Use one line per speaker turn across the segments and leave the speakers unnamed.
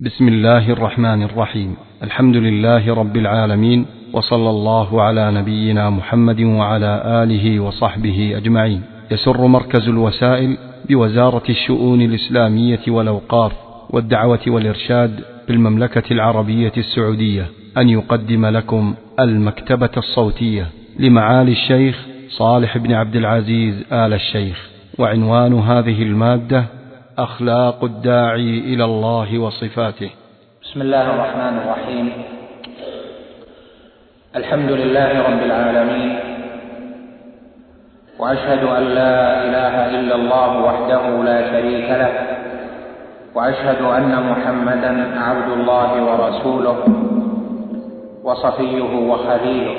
بسم الله الرحمن الرحيم. الحمد لله رب العالمين وصلى الله على نبينا محمد وعلى آله وصحبه أجمعين. يسر مركز الوسائل بوزارة الشؤون الإسلامية والأوقاف والدعوة والإرشاد بالمملكة العربية السعودية أن يقدم لكم المكتبة الصوتية لمعالي الشيخ صالح بن عبد العزيز آل الشيخ. وعنوان هذه المادة أخلاق الداعي إلى الله وصفاته.
بسم الله الرحمن الرحيم. الحمد لله رب العالمين. وأشهد أن لا إله إلا الله وحده لا شريك له. وأشهد أن محمدا عبد الله ورسوله وصفيه وخليله.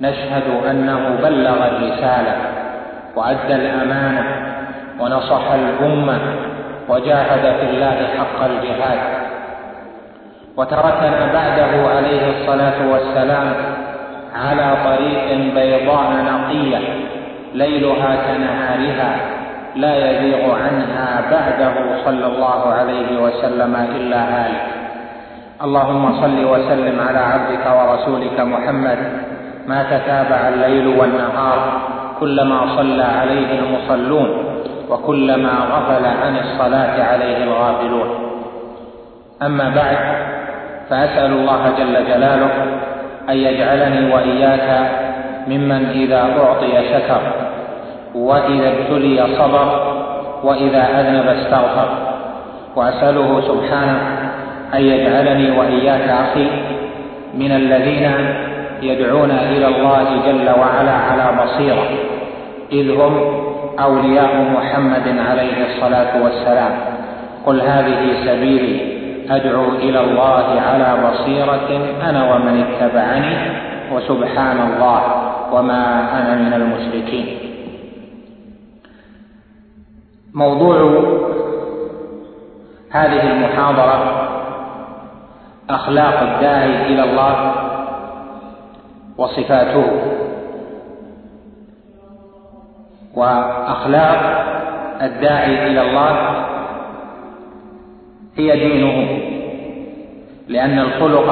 نشهد أنه بلغ الرسالة وأدى الأمانة ونصح الأمة وجاهد في الله حق الجهاد. وتركنا بعده عليه الصلاة والسلام على طريق بيضاء نقية ليلها كنهارها لا يزيغ عنها بعده صلى الله عليه وسلم إلا هالك. اللهم صل وسلم على عبدك ورسولك محمد. ما تتابع الليل والنهار كلما صلى عليه المصلون. وكلما غفل عن الصلاة عليه الغافلون. أما بعد فأسأل الله جل جلاله أن يجعلني وإياك ممن إذا أعطي شكر وإذا ابتلي صبر وإذا أذنب استغفر. وأسأله سبحانه أن يجعلني وإياك أخي من الذين يدعون إلى الله جل وعلا على بصيرة إذ هم أولياء محمد عليه الصلاة والسلام. قل هذه سبيلي أدعو إلى الله على بصيرة أنا ومن اتبعني وسبحان الله وما أنا من المشركين. موضوع هذه المحاضرة أخلاق الداعي إلى الله وصفاته. وأخلاق الداعي إلى الله هي دينه لأن الخلق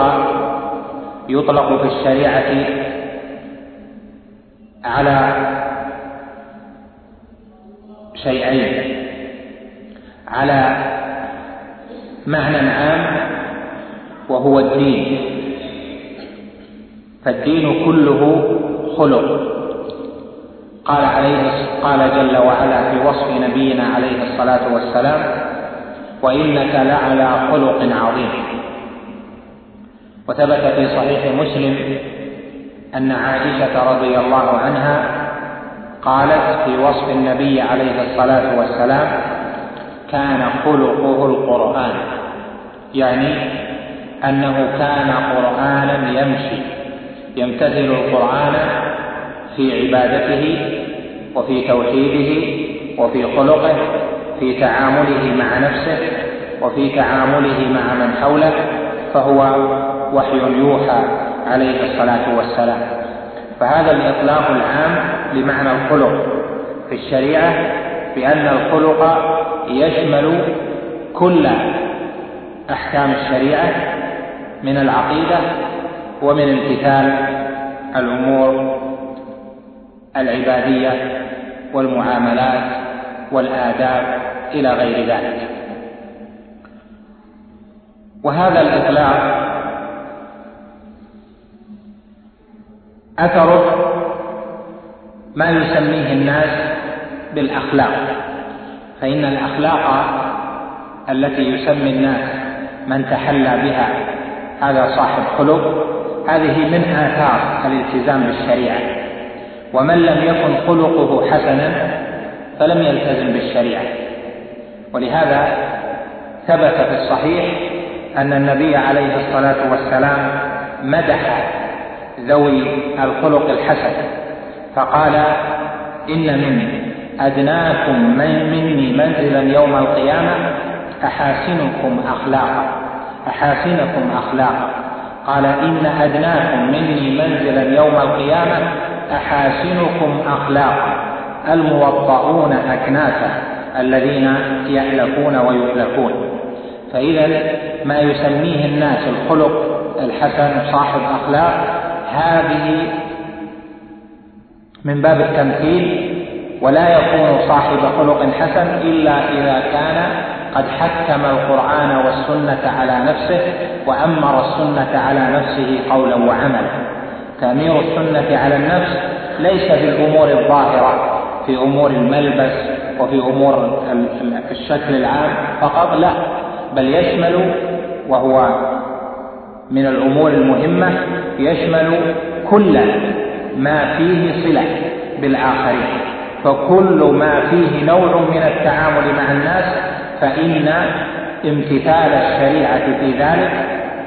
يطلق في الشريعة على شيئين على معنى عام وهو الدين. فالدين كله خلق. قال عليه قال جل وعلا في وصف نبينا عليه الصلاة والسلام وإنك لعلى خلق عظيم. وثبت في صحيح مسلم أن عائشة رضي الله عنها قالت في وصف النبي عليه الصلاة والسلام كان خلقه القرآن يعني أنه كان قرآنا يمشي يمتثل القرآن في عبادته وفي توحيده وفي خلقه في تعامله مع نفسه وفي تعامله مع من حوله فهو وحي يوحى عليه الصلاة والسلام. فهذا الإطلاق العام لمعنى الخلق. في الشريعة بأن الخلق يشمل كل أحكام الشريعة من العقيدة ومن امتثال الأمور العبادية والمعاملات والآداب إلى غير ذلك. وهذا الإطلاق اثره ما يسميه الناس بالأخلاق. فإن الأخلاق التي يسمي الناس من تحلى بها هذا صاحب خلق هذه من آثار الالتزام بالشريعة. ومن لم يكن خلقه حسنا فلم يلتزم بالشريعة. ولهذا ثبت في الصحيح أن النبي عليه الصلاة والسلام مدح ذوي الخلق الحسن فقال إن من أدناكم من مني منزلا يوم القيامة أحاسنكم أخلاقا أحاسنكم أخلاقا. قال إن أدناكم مني منزلا يوم القيامة أحاسنكم أخلاقا الموطؤون أكنافا الذين يألفون ويؤلفون فإذا ما يسميه الناس الخلق الحسن صاحب أخلاق هذه من باب التمثيل ولا يكون صاحب خلق حسن إلا إذا كان قد حكم القرآن والسنة على نفسه وأمر السنة على نفسه قولا وعملا. تأمير السنة على النفس ليس في الأمور الظاهرة في أمور الملبس وفي أمور الشكل العام فقط لا بل يشمل وهو من الأمور المهمة يشمل كل ما فيه صلة بالآخرين. فكل ما فيه نوع من التعامل مع الناس فإن امتثال الشريعة في ذلك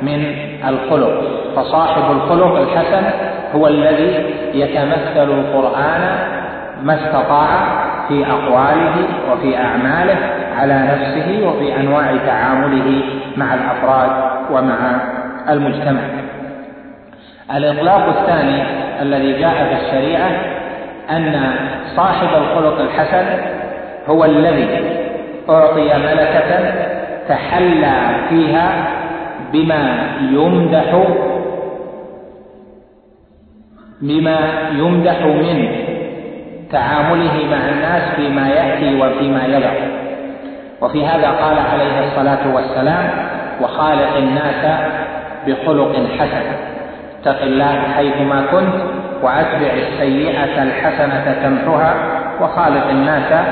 من الخلق فصاحب الخلق الحسن هو الذي يتمثل القرآن ما استطاع في أقواله وفي أعماله على نفسه وفي أنواع تعامله مع الأفراد ومع المجتمع. الإطلاق الثاني الذي جاء في الشريعة أن صاحب الخلق الحسن هو الذي أعطي ملكة تحلى فيها بما يمدح بما يمدح من تعامله مع الناس فيما يأتي وفيما يدع وفي هذا قال عليه الصلاة والسلام وخالق الناس بخلق حسن. اتق الله حيثما كنت وأتبع السيئة الحسنة تمحها وخالق الناس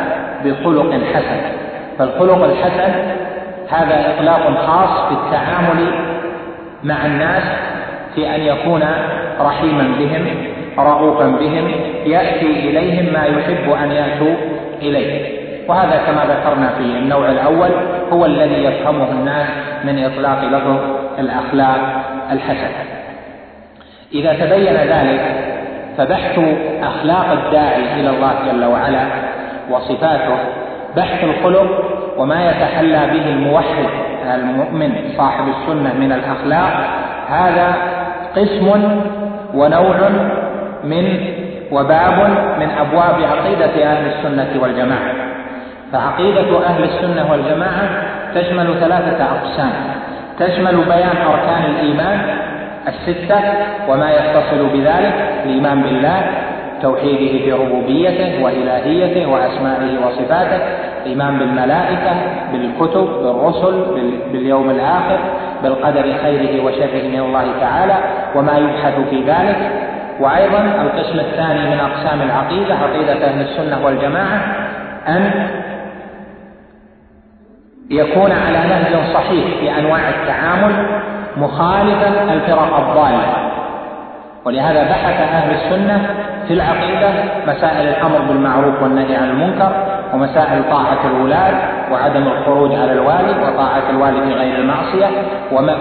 بخلق حسن. فالخلق الحسن هذا إطلاق خاص في التعامل مع الناس في أن يكون رحيما بهم رؤوفا بهم يأتي إليهم ما يحب أن يأتوا إليه. وهذا كما ذكرنا في النوع الأول هو الذي يفهمه الناس من إطلاق لفظ الأخلاق الحسنة. إذا تبين ذلك فبحث أخلاق الداعي إلى الله جل وعلا وصفاته بحث الخلق وما يتحلى به الموحد المؤمن صاحب السنة من الأخلاق هذا قسم ونوع من وباب من أبواب عقيدة أهل السنة والجماعة. فعقيدة أهل السنة والجماعة تشمل ثلاثة أقسام. تشمل بيان أركان الإيمان الستة وما يتصل بذلك الإيمان بالله توحيده في ربوبيته وإلهيته وأسمائه وصفاته الإيمان بالملائكة بالكتب بالرسل باليوم الآخر بالقدر خيره وشره من الله تعالى وما يبحث في ذلك. وأيضا القسم الثاني من أقسام العقيدة عقيدة أهل السنة والجماعة أن يكون على نهج صحيح في أنواع التعامل مخالفا الفرق الضالة. ولهذا بحث أهل السنة في العقيدة مسائل الأمر بالمعروف والنهي عن المنكر ومسائل طاعة الولاة وعدم الخروج على الوالي وطاعة الوالي في غير المعصية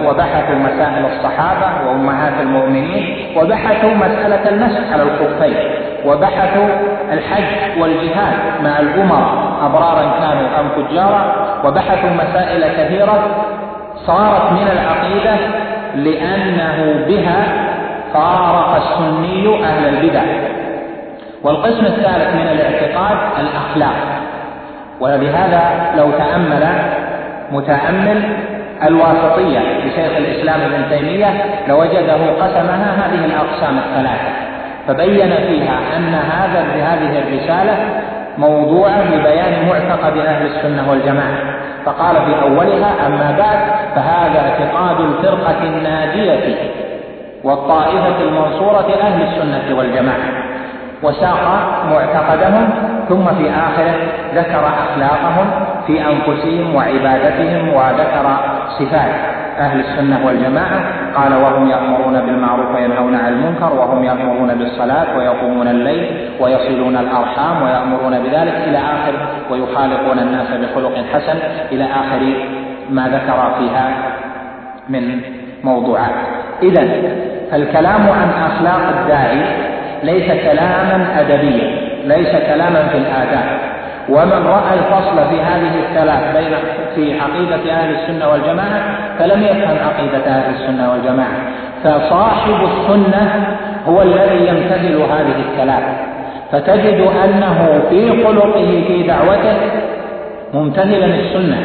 وبحثوا مسائل الصحابة وأمهات المؤمنين وبحثوا مسألة المسح على الخفين وبحثوا الحج والجهاد مع الأمراء أبرارا كانوا أم فجارا وبحثوا مسائل كثيرة صارت من العقيدة لأنه بها فارق السني أهل البدع. والقسم الثالث من الاعتقاد الأخلاق. ولهذا لو تأمل متأمل الواسطية لشيخ الإسلام ابن تيمية لوجده قسمها هذه الأقسام الثلاثة. فبين فيها أن هذا هذه الرسالة موضوعا لبيان معتقد أهل السنة والجماعة. فقال في أولها أما بعد فهذا اعتقاد الفرقة الناجية والطائفة المنصورة أهل السنة والجماعة. وساق معتقدهم ثم في آخره ذكر أخلاقهم في أنفسهم وعبادتهم وذكر صفات أهل السنة والجماعة. قال وهم يأمرون بالمعروف وينهون عن المنكر وهم يأمرون بالصلاة ويقومون الليل ويصلون الأرحام ويأمرون بذلك إلى آخر ويخالقون الناس بخلق حسن إلى آخر ما ذكر فيها من موضوعات. إذا الكلام عن أخلاق الداعي ليس كلاما أدبيا ليس كلاما في الآداب. ومن رأى الفصل في هذه الثلاث بين في عقيدة أهل السنة والجماعة فلم يفهم عقيدة أهل السنة والجماعة. فصاحب السنة هو الذي يمتثل هذه الثلاث. فتجد أنه في خلقه في دعوته ممتثلا السنة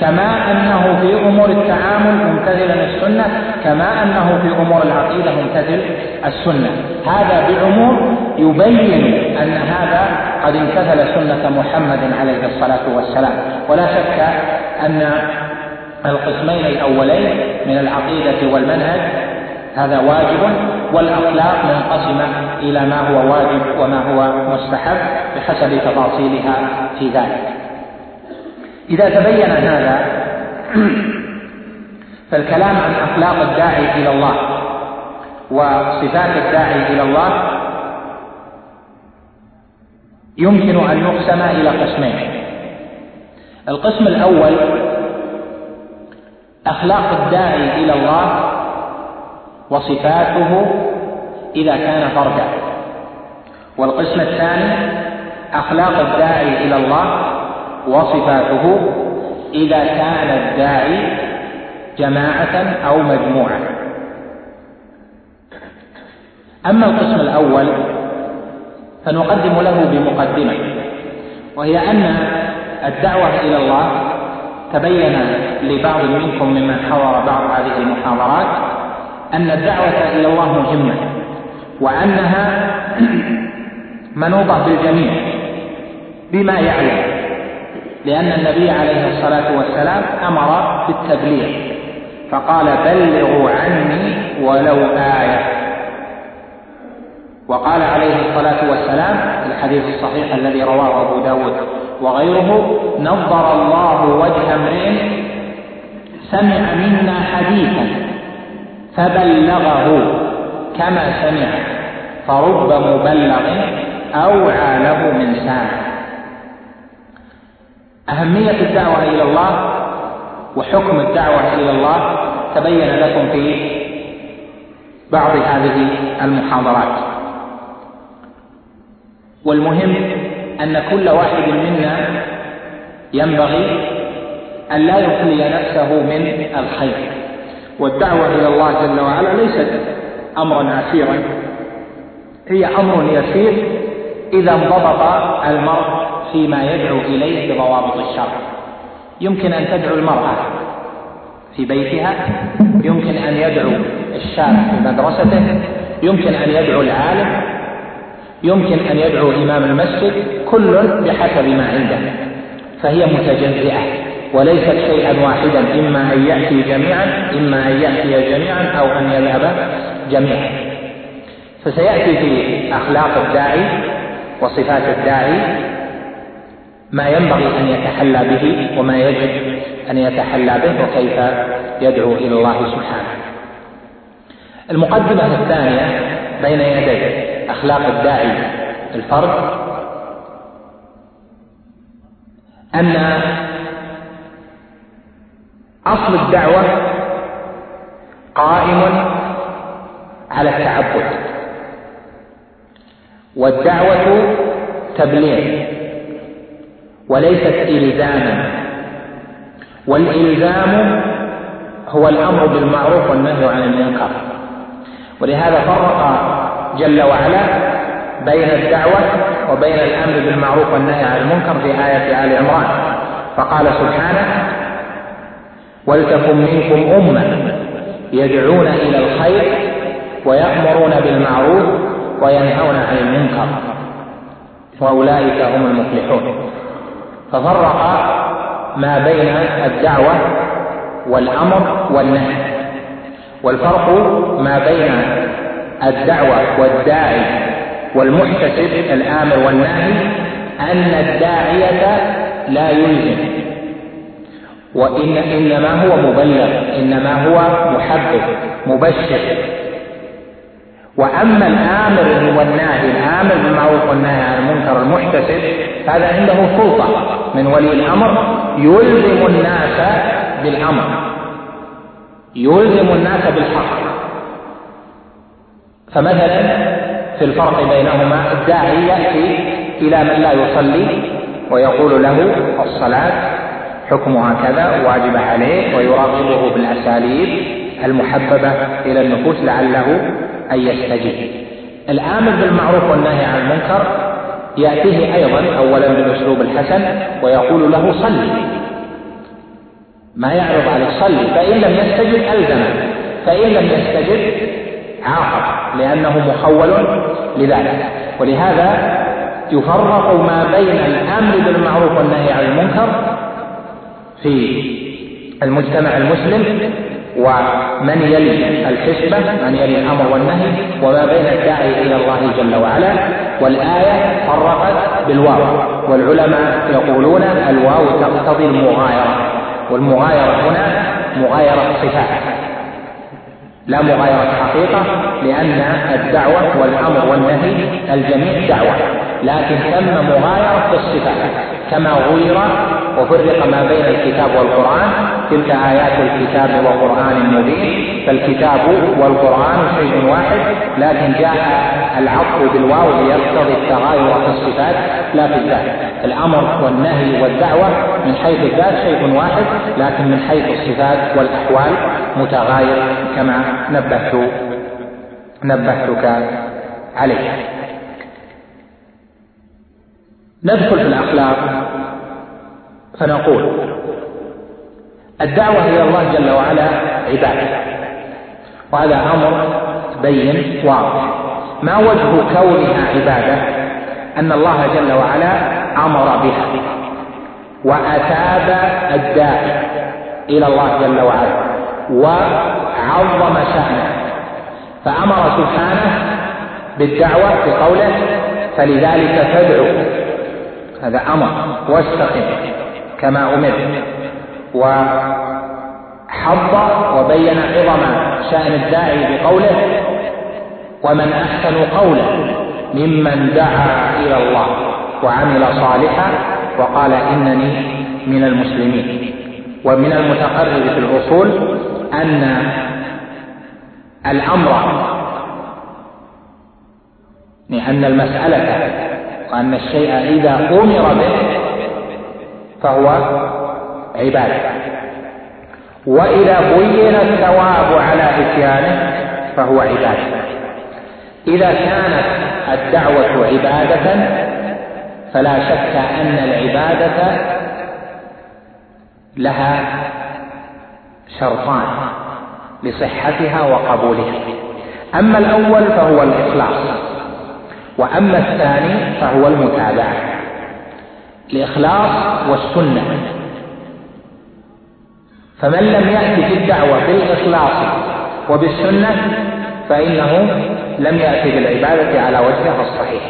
كما أنه في أمور التعامل ممتثلا السنة كما أنه في أمور العقيدة ممتثل السنة. هذا بعموم يبين أن هذا قد امتثل سنة محمد عليه الصلاة والسلام. ولا شك أن القسمين الأولين من العقيدة والمنهج هذا واجب والأخلاق منقسمة إلى ما هو واجب وما هو مستحب بحسب تفاصيلها في ذلك. إذا تبين هذا فالكلام عن أخلاق الداعي إلى الله وصفات الداعي إلى الله يمكن أن يقسم إلى قسمين. القسم الأول أخلاق الداعي إلى الله وصفاته إذا كان فردا. والقسم الثاني أخلاق الداعي إلى الله وصفاته إذا كان الداعي جماعة أو مجموعة. أما القسم الأول فنقدم له بمقدمة وهي أن الدعوة إلى الله تبين لبعض منكم ممن حضر بعض هذه المحاضرات أن الدعوة إلى الله مهمة وأنها منوطة بالجميع بما يعلم. لأن النبي عليه الصلاة والسلام أمر بالتبليغ فقال بلغوا عني ولو آية. وقال عليه الصلاة والسلام في الحديث الصحيح الذي رواه أبو داود وغيره نظر الله وجه امرئ سمع منا حديثا فبلغه كما سمع فرب مبلغ أوعى له من سامع أهمية الدعوة إلى الله وحكم الدعوة إلى الله تبين لكم في بعض هذه المحاضرات. والمهم أن كل واحد منا ينبغي أن لا يخلي نفسه من الخير. والدعوة إلى الله جل وعلا ليست أمرا عسيرا هي أمر يسير إذا انضبط المرء فيما يدعو إليه بضوابط الشرع. يمكن أن تدعو المرأة في بيتها يمكن أن يدعو الشاب في مدرسته يمكن أن يدعو العالم يمكن أن يدعو إمام المسجد كل بحسب ما عنده. فهي متجزئة وليست شيئا واحدا إما أن يأتي جميعا إما أن يأتي جميعا أو أن يذهب جميعا. فسيأتي في أخلاق الداعي وصفات الداعي ما ينبغي أن يتحلى به وما يجب أن يتحلى به وكيف يدعو إلى الله سبحانه. المقدمة الثانية بين يدي أخلاق الداعي الفرد أن أصل الدعوة قائم على التعبد والدعوة تبليغ. وليست إلزاما. والإلزام هو الأمر بالمعروف والنهي عن المنكر. ولهذا فرق جل وعلا بين الدعوة وبين الأمر بالمعروف والنهي عن المنكر في آية آل عمران. فقال سبحانه ولتكن منكم أمة يدعون إلى الخير ويأمرون بالمعروف وينهون عن المنكر. وأولئك هم المفلحون. ففرق ما بين الدعوة والأمر والنهي. والفرق ما بين الدعوة والداعي والمحتسب الآمر والناهي أن الداعية لا يلزم وإن إنما هو مبلغ إنما هو محبب مبشر. وأما الآمر والناهي الآمر بالمعروف والنهي عن المنكر المحتسب هذا عنده سلطة. من ولي الأمر يلزم الناس بالأمر. يلزم الناس بالحق. فمثلا في الفرق بينهما الداعي يأتي إلى من لا يصلي ويقول له الصلاة حكمها كذا واجب عليه ويراقبه بالأساليب. المحببة إلى النفوس لعله أن يستجيب. الآمر بالمعروف والنهي عن المنكر يأتيه أيضا أولا بالأسلوب الحسن ويقول له صل ما يعرض عليه صلي. فإن لم يستجب ألزمه فإن لم يستجب عاقب لأنه مخول لذلك. ولهذا يفرق ما بين الأمر بالمعروف والنهي عن المنكر في المجتمع المسلم ومن يلي الحسبة من يلي الأمر والنهي وما بين الداعي إلى الله جل وعلا. والآية فرقت بالواو والعلماء يقولون الواو تقتضي المغايرة. والمغايرة هنا مغايرة صفات لا مغايرة حقيقة لأن الدعوة والأمر والنهي الجميع دعوة لكن تم مغايرة في الصفات كما غير وفرق ما بين الكتاب والقرآن تلك آيات الكتاب وقرآن مبين. فالكتاب والقرآن شيء واحد لكن جاء العطف بالواو ليقتضي التغاير في الصفات. لا في الذات. الأمر والنهي والدعوة من حيث الذات شيء واحد لكن من حيث الصفات والأحوال متغاير كما نبهت نبهتك عليه. ندخل في الأخلاق. فنقول الدعوة إلى الله جل وعلا عبادة. وهذا أمر بين واضح. ما وجه كونها عبادة؟ أن الله جل وعلا أمر بها وأثاب الداعي إلى الله جل وعلا وعظم شأنه. فأمر سبحانه بالدعوة بقوله فلذلك فادعو هذا أمر واستقم كما أمرت وحض وبين عظم شأن الداعي بقوله ومن أحسن قولا ممن دعا إلى الله وعمل صالحا وقال إنني من المسلمين ومن المتقرر في الأصول أن الأمر لأن المسألة وأن الشيء إذا أمر به فهو عبادة. وإذا بين الثواب على إتيانه فهو عبادة. إذا كانت الدعوة عبادة فلا شك أن العبادة لها شرطان لصحتها وقبولها. أما الأول فهو الإخلاص وأما الثاني فهو المتابعة. الإخلاص والسنة. فمن لم يأت في الدعوة بالإخلاص وبالسنة فإنه لم يأتي بالعبادة على وجهها الصحيح.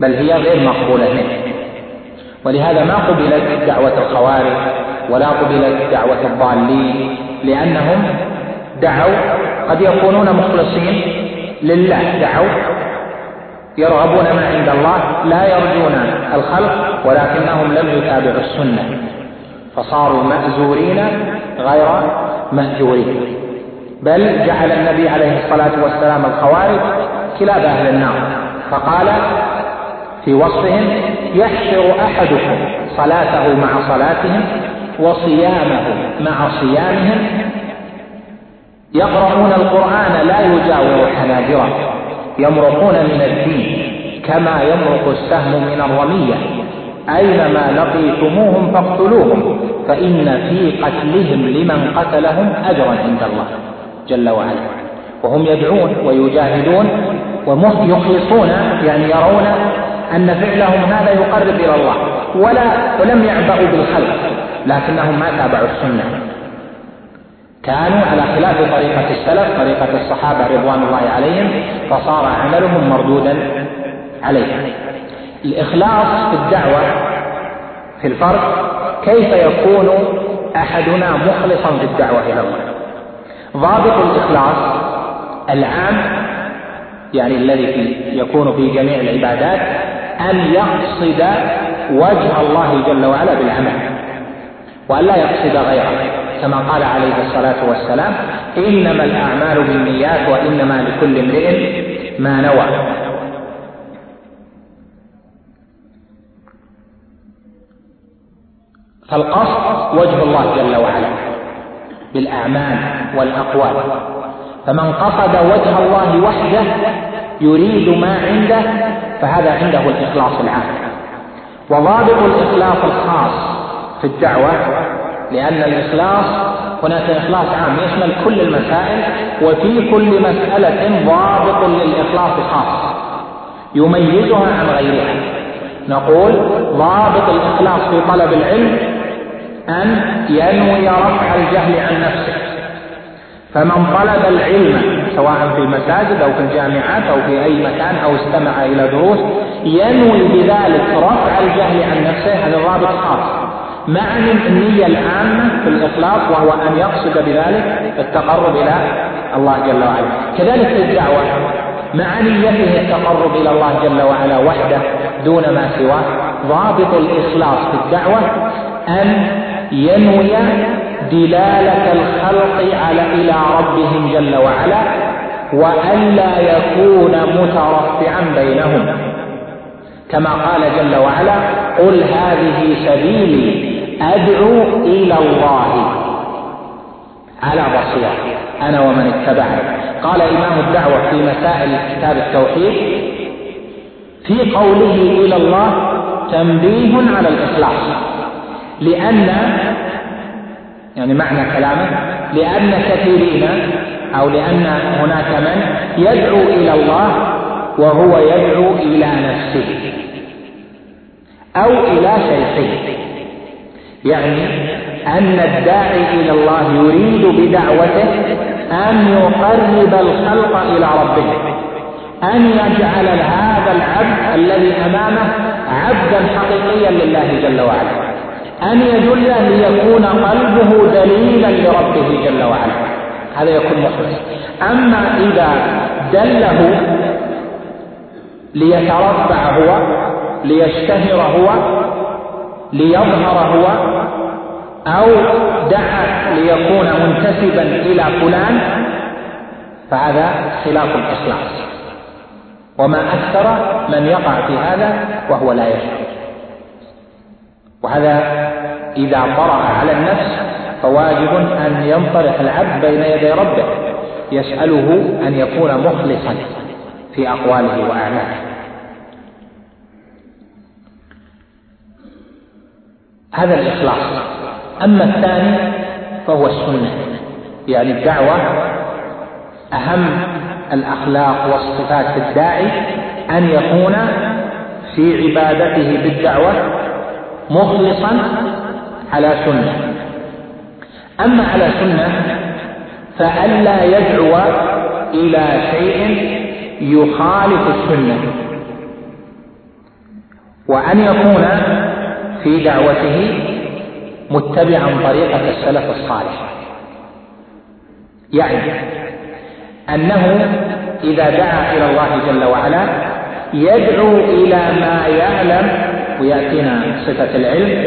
بل هي غير مقبولة منه. ولهذا ما قبلت دعوة الخوارج ولا قبلت دعوة الضالين لأنهم دعوا قد يكونون مخلصين لله دعوا يرغبون ما عند الله لا يرجون الخلق ولكنهم لم يتابعوا السنة. فصاروا مأزورين غير مأجورين بل جعل النبي عليه الصلاة والسلام الخوارج كلاب أهل النار. فقال في وصفهم يحشر أحدكم صلاته مع صلاتهم وصيامه مع صيامهم. يقرؤون القرآن لا يجاور حناجرهم يمرقون من الدين كما يمرق السهم من الرمية. أينما لقيتموهم فاقتلوهم فإن في قتلهم لمن قتلهم أجرا عند الله جل وعلا. وهم يدعون ويجاهدون ويخلصون يعني يرون أن فعلهم هذا يقرب إلى الله ولا ولم يعبأوا بالخلق لكنهم ما تابعوا السنة. كانوا على خلاف طريقة السلف طريقة الصحابة رضوان الله عليهم فصار عملهم مردودا عليهم. الإخلاص في الدعوة في الفرق كيف يكون أحدنا مخلصا في الدعوة إلى الله؟ ضابط الإخلاص العام يعني الذي في يكون في جميع العبادات أن يقصد وجه الله جل وعلا بالعمل وأن لا يقصد غيره. كما قال عليه الصلاة والسلام إنما الأعمال بالنيات وإنما لكل امرئ ما نوى. فالقصد وجه الله جل وعلا بالأعمال والأقوال. فمن قصد وجه الله وحده يريد ما عنده فهذا عنده الإخلاص العام. وضابط الإخلاص الخاص في الدعوة لأن الإخلاص هناك إخلاص عام يشمل كل المسائل وفي كل مسألة ضابط للإخلاص خاص يميزها عن غيرها. نقول ضابط الإخلاص في طلب العلم أن ينوي رفع الجهل عن نفسه. فمن طلب العلم سواء في المساجد أو في الجامعات أو في أي مكان أو استمع إلى دروس ينوي بذلك رفع الجهل عن نفسه هذا ضابط خاص. مع النية العامة في الإخلاص وهو أن يقصد بذلك التقرب إلى الله جل وعلا. كذلك في الدعوة مع نيته التقرب إلى الله جل وعلا وحده دون ما سواه ضابط الإخلاص في الدعوة أن ينوي دلالة الخلق على إلى ربهم جل وعلا وألا يكون مترفعا بينهم. كما قال جل وعلا قل هذه سبيلي أدعو إلى الله. على بصيرة. أنا ومن اتبعني. قال إمام الدعوة في مسائل كتاب التوحيد في قوله إلى الله تنبيه على الإخلاص. لأن يعني معنى كلامه لأن كثيرين أو لأن هناك من يدعو إلى الله وهو يدعو إلى نفسه أو إلى شيخه. يعني أن الداعي إلى الله يريد بدعوته أن يقرب الخلق إلى ربه أن يجعل هذا العبد الذي أمامه عبدا حقيقيا لله جل وعلا أن يدل ليكون قلبه دليلا لربه جل وعلا. هذا يكون مخلص. أما إذا دله ليترفع هو ليشتهر هو ليظهر هو أو دعا ليكون منتسبا إلى فلان فهذا خلاف الإخلاص. وما أكثر من يقع في هذا وهو لا يشعر. وهذا إذا طرأ على النفس فواجب أن ينطرح العبد بين يدي ربه يسأله أن يكون مخلصا في أقواله وأعماله هذا الإخلاص. أما الثاني فهو السنة يعني الدعوة أهم الأخلاق والصفات في الداعي أن يكون في عبادته بالدعوة مخلصا على سنة. أما على سنة فألا يدعو إلى شيء يخالف السنة وأن يكون في دعوته متبعا طريقة السلف الصالح. يعني أنه إذا دعا إلى الله جل وعلا يدعو إلى ما يعلم ويأتينا صفة العلم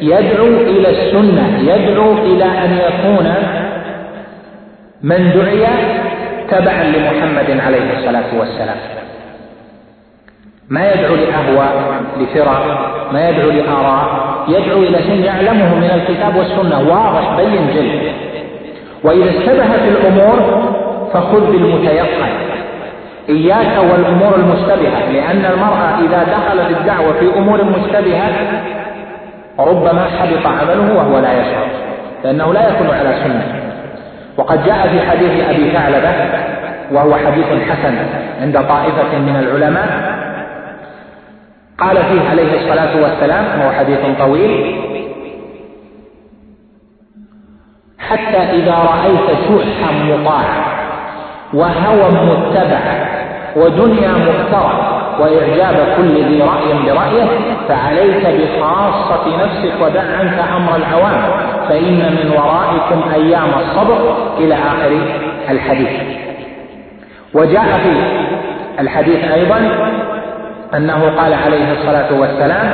يدعو إلى السنة يدعو إلى أن يكون من دعي تبعا لمحمد عليه الصلاة والسلام. ما يدعو لأهواء لفرق ما يدعو لآراء يدعو إلى شيء يعلمه من الكتاب والسنة. واضح بين جل وإذا اشتبهت الأمور فخذ بالمتيقن. إياك والأمور المشتبهة لأن المرأة إذا دخل الدعوة في أمور مشتبهة ربما حبط عمله وهو لا يشعر لأنه لا يكون على سنة. وقد جاء في حديث أبي ثعلبة وهو حديث حسن عند طائفة من العلماء قال فيه عليه الصلاة والسلام وهو حديث طويل حتى إذا رأيت شحا مطاعا وهوى متبعا ودنيا مؤثرة وإعجاب كل ذي رأي برأيه فعليك بخاصة نفسك ودع عنك أمر العوام فإن من ورائكم أيام الصبر إلى آخر الحديث. وجاء في الحديث أيضا أنه قال عليه الصلاة والسلام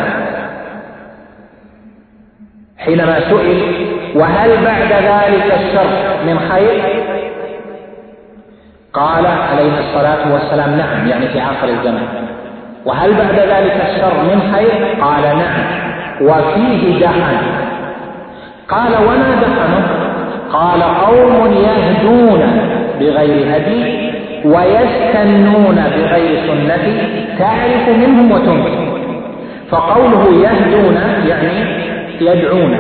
حينما سئل وهل بعد ذلك الشر من خير؟ قال عليه الصلاة والسلام نعم يعني في آخر الزمان. وهل بعد ذلك الشر من خير؟ قال نعم. وفيه دهن قال وما دهنه قال قوم يهدون بغير هدي ويستنون بغير سنتي تعرف منهم وتنكر. فقوله يهدون يعني يدعون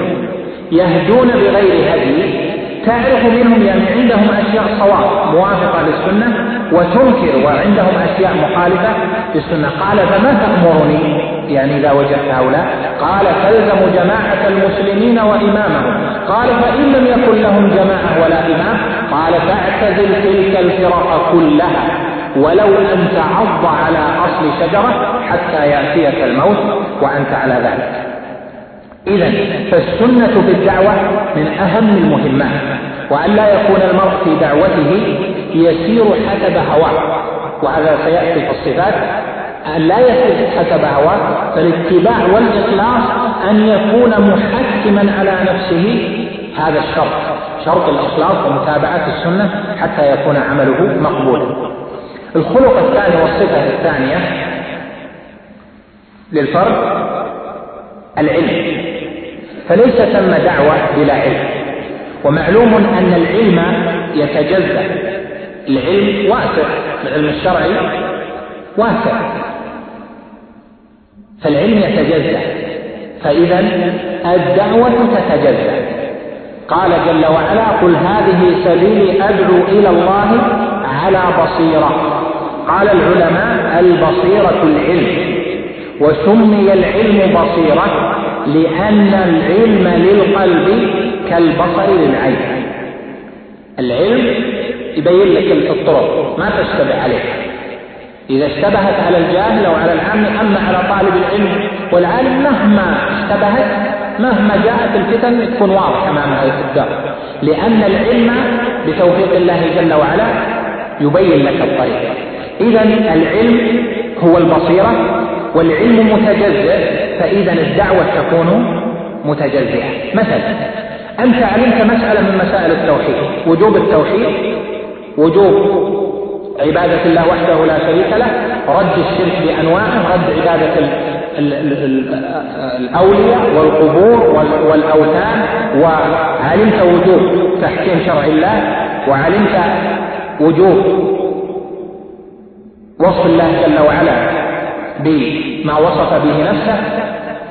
يهدون بغير هدي تعرف منهم يعني عندهم أشياء صواب موافقة للسنة وتنكر وعندهم أشياء مخالفة للسنة. قال فما تأمرني؟ يعني إذا وجدت هؤلاء. قال تلزم جماعة المسلمين وإمامهم. قال فإن لم يكن لهم جماعة ولا إمام قال فاعتزل تلك الفرق كلها ولو أن تعض على أصل شجرة حتى يأتيك الموت وأنت على ذلك. إذا فالسنة في الدعوة من أهم المهمات وأن لا يكون المرء في دعوته يسير حسب هواه وهذا سيأتي في الصفات. أن لا يسير حسب هواه فالاتباع والإخلاص أن يكون محكما على نفسه هذا الشرط شرط الإخلاص ومتابعة السنة حتى يكون عمله مقبولا. الخلق الثاني والصفة الثانية للفرد العلم. فليس ثم دعوة بلا علم. ومعلوم أن العلم يتجزأ. العلم واسع العلم الشرعي واسع. فالعلم يتجزأ. فإذا الدعوة تتجزأ. قال جل وعلا قل هذه سبيلي أدعو إلى الله على بصيرة. قال العلماء البصيرة العلم. وسمي العلم بصيرة لأن العلم للقلب كالبصر للعين. العلم يبين لك الطرق ما تشتبه عليه إذا اشتبهت على الجاهل أو على العام أما على طالب العلم والعالم مهما اشتبهت مهما جاءت الفتن تكون واضحة أمامه الدار لأن العلم بتوفيق الله جل وعلا يبين لك الطريق. إذا العلم هو البصيرة والعلم متجزئ فإذا الدعوة تكون متجزئة. مثلا أنت علمت مسألة من مسائل التوحيد وجوب التوحيد وجوب عبادة الله وحده لا شريك له رد الشرك بأنواعه رد عبادة الأولياء والقبور والأوثان. وعلمت وجوب تحكيم شرع الله وعلمت وجوب وصف الله جل وعلا. بما وصف به نفسه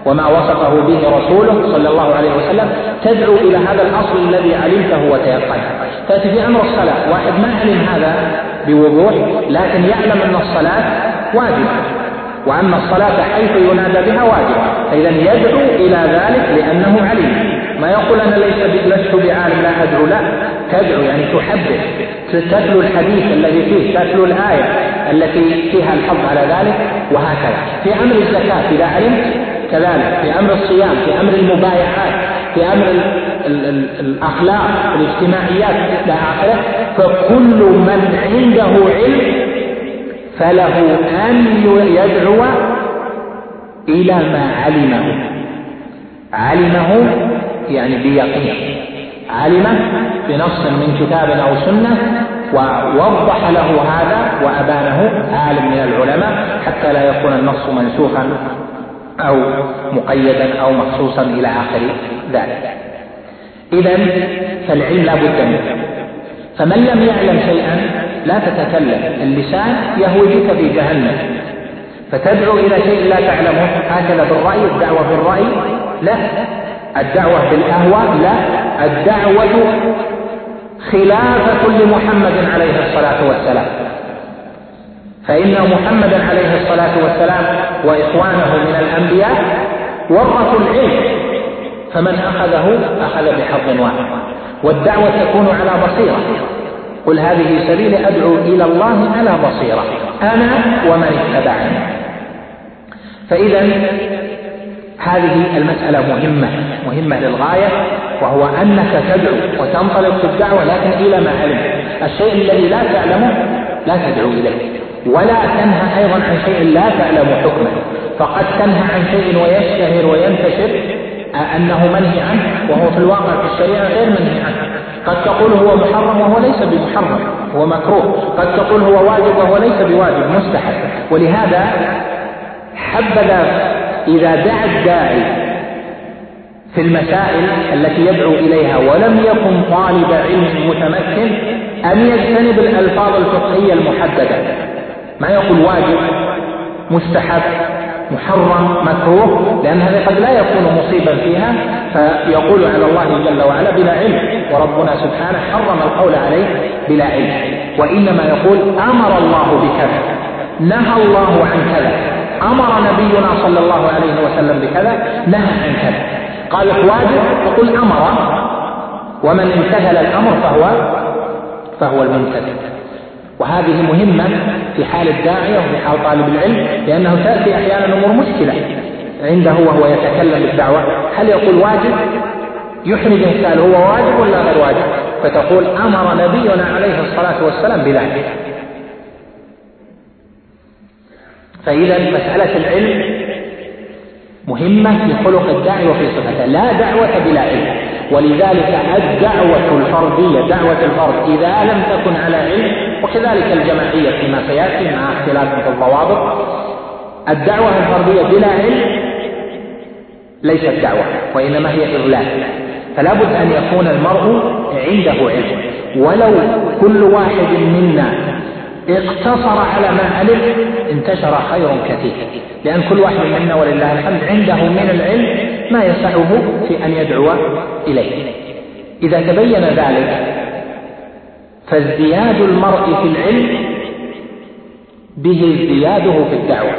وما وصفه به رسوله صلى الله عليه وسلم تدعو إلى هذا الأصل الذي علمته وتيقنته. تأتي في أمر الصلاة. واحد ما علم هذا بوضوح لكن يعلم أن الصلاة واجبة. وان الصلاة حيث ينادى بها واجبة. فإذا يدعو إلى ذلك لأنه علم ما يقول أنا ليس لست بعالم لا ادعو لا. تدعو يعني تحدث. تتلو الحديث الذي فيه تتلو الآية التي فيها الحظ على ذلك وهكذا. في أمر الزكاة إذا علمت كذلك. في أمر الصيام في أمر المبايعات في أمر ال ال الأخلاق الاجتماعيات إلى آخره فكل من عنده علم فله أن يدعو إلى ما علمه. علمه يعني بيقين. علمه بنص من كتاب أو سنة ووضح له هذا وأبانه عالم من العلماء حتى لا يكون النص منسوخا أو مقيدا أو مخصوصا إلى آخر ذلك. اذا فالعلم لا بد منه. فمن لم يعلم شيئا لا تتكلم. اللسان يهوي بك في جهنم. فتدعو إلى شيء لا تعلمه. هكذا بالرأي الدعوة بالرأي لا. الدعوة بالأهوى لا. الدعوة خلافة لمحمد عليه الصلاة والسلام. فإن محمدا عليه الصلاة والسلام وإخوانه من الأنبياء ورثوا العلم فمن أخذه أخذ بحظ واحد. والدعوة تكون على بصيرة. قل هذه سبيل أدعو إلى الله على بصيرة. أنا ومن اتبعني. فإذا هذه المسألة مهمة مهمة للغاية وهو أنك تدعو وتنطلق في الدعوة لكن إلى ما علم. الشيء الذي لا تعلمه لا تدعو إليه. ولا تنهى أيضا عن شيء لا تعلم حكمه. فقد تنهى عن شيء ويشتهر وينتشر أنه منهي عنه وهو في الواقع في الشريعة غير منهي عنه. قد تقول هو محرم وهو ليس بمحرم هو مكروه. قد تقول هو واجب وهو ليس بواجب مستحب. ولهذا حبذا إذا دعا الداعي في المسائل التي يدعو إليها ولم يكن طالب علم متمكن أن يجتنب الألفاظ الفقهية المحددة. ما يقول واجب مستحب محرم مكروه لأن هذا قد لا يكون مصيبا فيها فيقول على الله جل وعلا بلا علم وربنا سبحانه حرم القول عليه بلا علم. وإنما يقول أمر الله بكذا نهى الله عن كذا. أمر نبينا صلى الله عليه وسلم بكذا نهى عن كذا. قالت واجب تقول أمر ومن امتثل الأمر فهو فهو الممتثل وهذه مهمة في حال الداعية وفي حال طالب العلم لأنه تأتي أحيانا أمور مشكلة. عنده وهو يتكلم بالدعوة. هل يقول واجب؟ يحرج إنسان هو واجب ولا غير واجب؟ فتقول أمر نبينا عليه الصلاة والسلام بذلك. فإذا مسألة العلم مهمة في خلق الداعي وفي صفته. لا دعوة بلا علم. ولذلك الدعوة الفردية دعوة الفرد إذا لم تكن على علم وكذلك الجماعية فيما سيأتي مع اختلاف في الضوابط الدعوة الفردية بلا علم ليست دعوة وإنما هي إغلاق فلا بد أن يكون المرء عنده علم. ولو كل واحد منا اقتصر على ما علم انتشر خير كثير. لأن كل واحد منا ولله الحمد عنده من العلم ما يسعه في أن يدعو إليه. إذا تبين ذلك فازدياد المرء في العلم به ازدياده في الدعوة.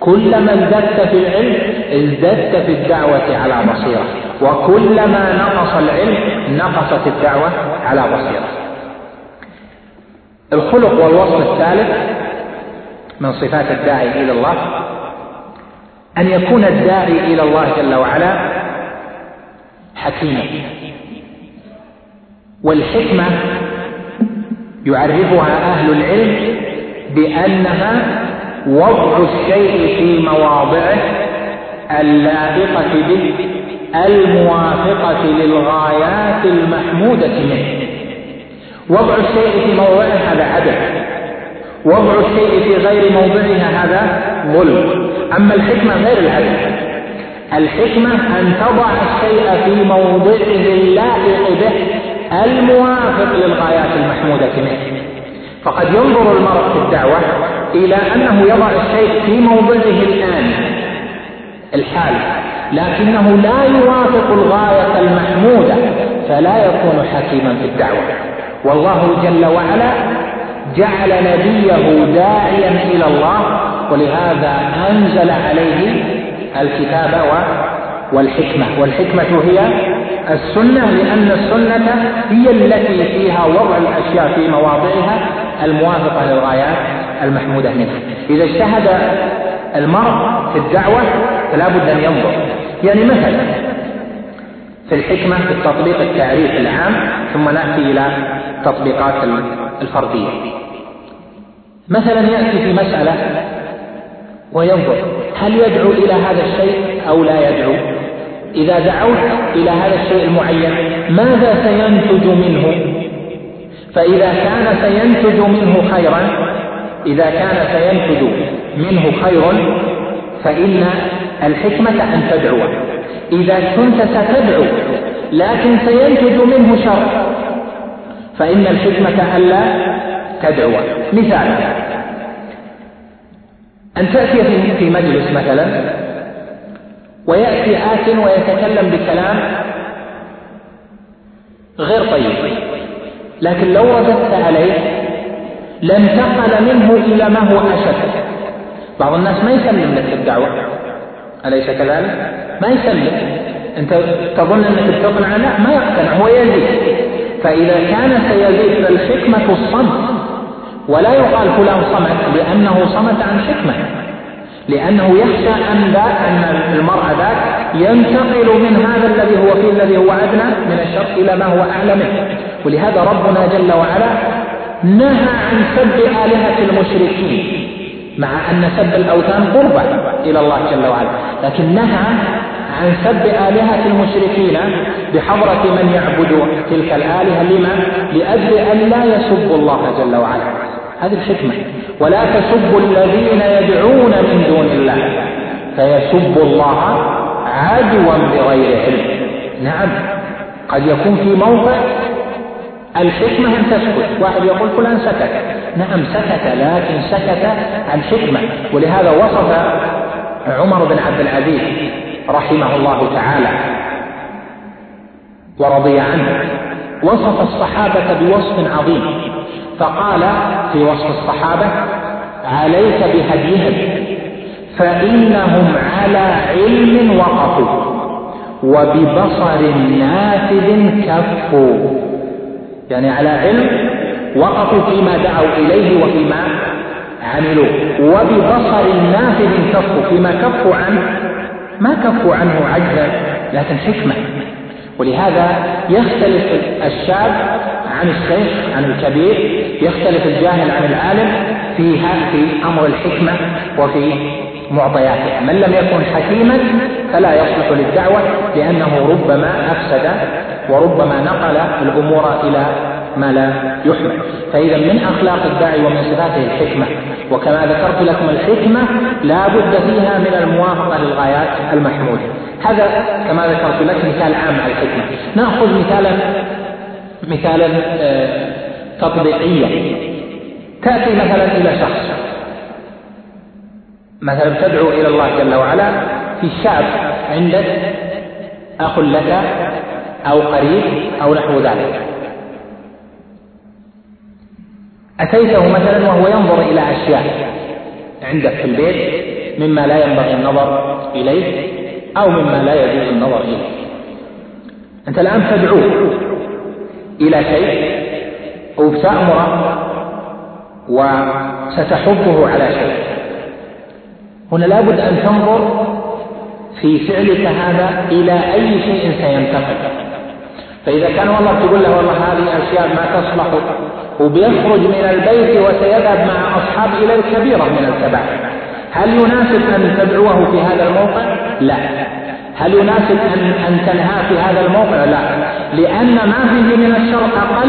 كلما ازددت في العلم ازددت في الدعوة على بصيرة. وكلما نقص العلم نقصت الدعوة على بصيرة. الخلق والوصف الثالث من صفات الداعي إلى الله أن يكون الداعي إلى الله جل وعلا حكيما. والحكمة يعرفها أهل العلم بأنها وضع الشيء في مواضعه اللائقة به الموافقة للغايات المحمودة منه. وضع الشيء في موضعه هذا عدل وضع الشيء في غير موضعها هذا ظلم. أما الحكمة غير العدل الحكمة أن تضع الشيء في موضعه اللائق به الموافق للغايات المحمودة منه. فقد ينظر المرء في الدعوة إلى أنه يضع الشيء في موضعه الآن الحال لكنه لا يوافق الغاية المحمودة فلا يكون حكيما في الدعوة. والله جل وعلا جعل نبيه داعيا إلى الله ولهذا أنزل عليه الكتاب والحكمة. والحكمة هي السنة لأن السنة هي التي فيها وضع الأشياء في مواضعها الموافقة للغايات المحمودة منها. إذا اجتهد المرء في الدعوة فلا بد أن ينظر. يعني مثلا في الحكمة في التطبيق التعريف العام ثم نأتي إلى التطبيقات الفردية. مثلا يأتي في مسألة وينظر هل يدعو إلى هذا الشيء أو لا يدعو. إذا دعوت إلى هذا الشيء المعين ماذا سينتج منه؟ فإذا كان سينتج منه خيرا إذا كان سينتج منه خير فإن الحكمة أن تدعو إذا كنت ستدعو لكن سينتج منه شر فإن الحكمة ألا تدعو. مثال. أن تأتي في مجلس مثلا ويأتي آت ويتكلم بكلام غير طيب. لكن لو رددت عليه لانتقل منه إلى ما هو أشد. بعض الناس ما يسلم لك الدعوة. أليس كذلك؟ ما يسلم. أنت تظن أنك تقنع لا ما يقتنع. هو يزيد. فإذا كان سيزيد فالحكمة الصمت ولا يقال فلان صمت لأنه صمت عن حكمة لأنه يخشى أن ذا أن المرء ذاك ينتقل من هذا الذي هو فيه الذي هو أدنى من الشر إلى ما هو أعلى منه. ولهذا ربنا جل وعلا نهى عن سب آلهة المشركين مع أن سب الأوثان قربة إلى الله جل وعلا لكن نهى عن سب آلهة المشركين بحضرة من يعبد تلك الآلهة لما؟ لأجل أن لا يسبوا الله جل وعلا. هذه الحكمة. ولا تسبوا الذين يدعون من دون الله. فيسبوا الله عدوا بغير علم. نعم. قد يكون في موقع الحكمة أن تسكت. واحد يقول فلان سكت. نعم سكت لكن سكت عن حكمة. ولهذا وصف عمر بن عبد العزيز رحمه الله تعالى ورضي عنه. وصف الصحابة بوصف عظيم. فقال في وصف الصحابة عليك بهديهم فإنهم على علم وقفوا وببصر نافذ كفوا. يعني على علم وقفوا فيما دعوا إليه وفيما عملوا وببصر نافذ كفوا فيما كفوا عنه ما كفوا عنه عجزا لكن حكمة. ولهذا يختلف الشاب عن الشيخ عن الكبير يختلف الجاهل عن العالم في في أمر الحكمة وفي معطياتها. من لم يكن حكيما فلا يصلح للدعوة لأنه ربما أفسد وربما نقل الأمور إلى ما لا يحمل. فإذا من أخلاق الداعي ومن صفاته الحكمة وكما ذكرت لكم الحكمة لا بد فيها من الموافقة للغايات المحمودة. هذا كما ذكرت لك مثال عام على الحكمة. نأخذ مثالا مثالا آه، تطبيقيا. تأتي مثلا إلى شخص. مثلا تدعو إلى الله جل وعلا في شاب عندك أخ لك أو قريب أو نحو ذلك. أتيته مثلا وهو ينظر إلى أشياء عندك في البيت مما لا ينبغي النظر إليه أو مما لا يجوز النظر إليه. أنت الآن تدعوه إلى شيء أو تأمره وستحبه على شيء. هنا لابد أن تنظر في فعلك هذا إلى أي شيء سينتقل فإذا كان والله تقول له والله هذه أشياء ما تصلح وبيخرج من البيت وسيذهب مع أصحاب إلى الكبيرة من الكبائر هل يناسب أن تدعوه في هذا الموقع؟ لا هل يناسب أن أن تنهى في هذا الموقع؟ لا لأن ما فيه من الشر أقل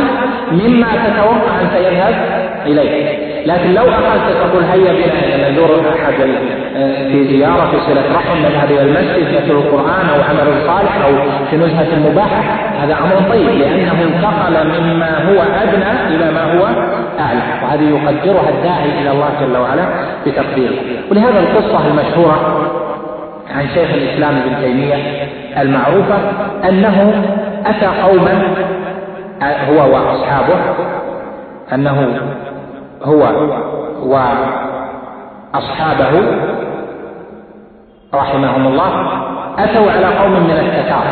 مما تتوقع أن سيذهب إليه لكن لو أخذت تقول هيا بنا نزور أحد في زيارة في صلة رحم نذهب إلى المسجد نتلو القرآن أو عمل صالح أو في نزهة مباحة هذا أمر طيب لأنه انتقل مما هو أدنى إلى ما هو أعلى وهذه يقدرها الداعي إلى الله جل وعلا بتقديره. ولهذا القصة المشهورة عن شيخ الإسلام ابن تيمية المعروفة أنه أتى قوما هو وأصحابه أنه هو وأصحابه رحمهم الله أتوا على قوم من التتار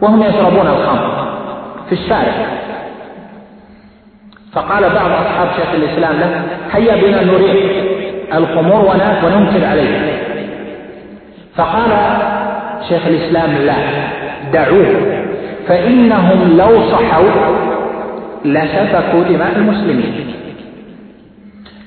وهم يشربون الخمر في الشارع. فقال بعض أصحاب شيخ الإسلام له هيا بنا نريح الخمور وننكر عليه. فقال شيخ الإسلام لا دعوه فإنهم لو صحوا لسفكوا دماء المسلمين.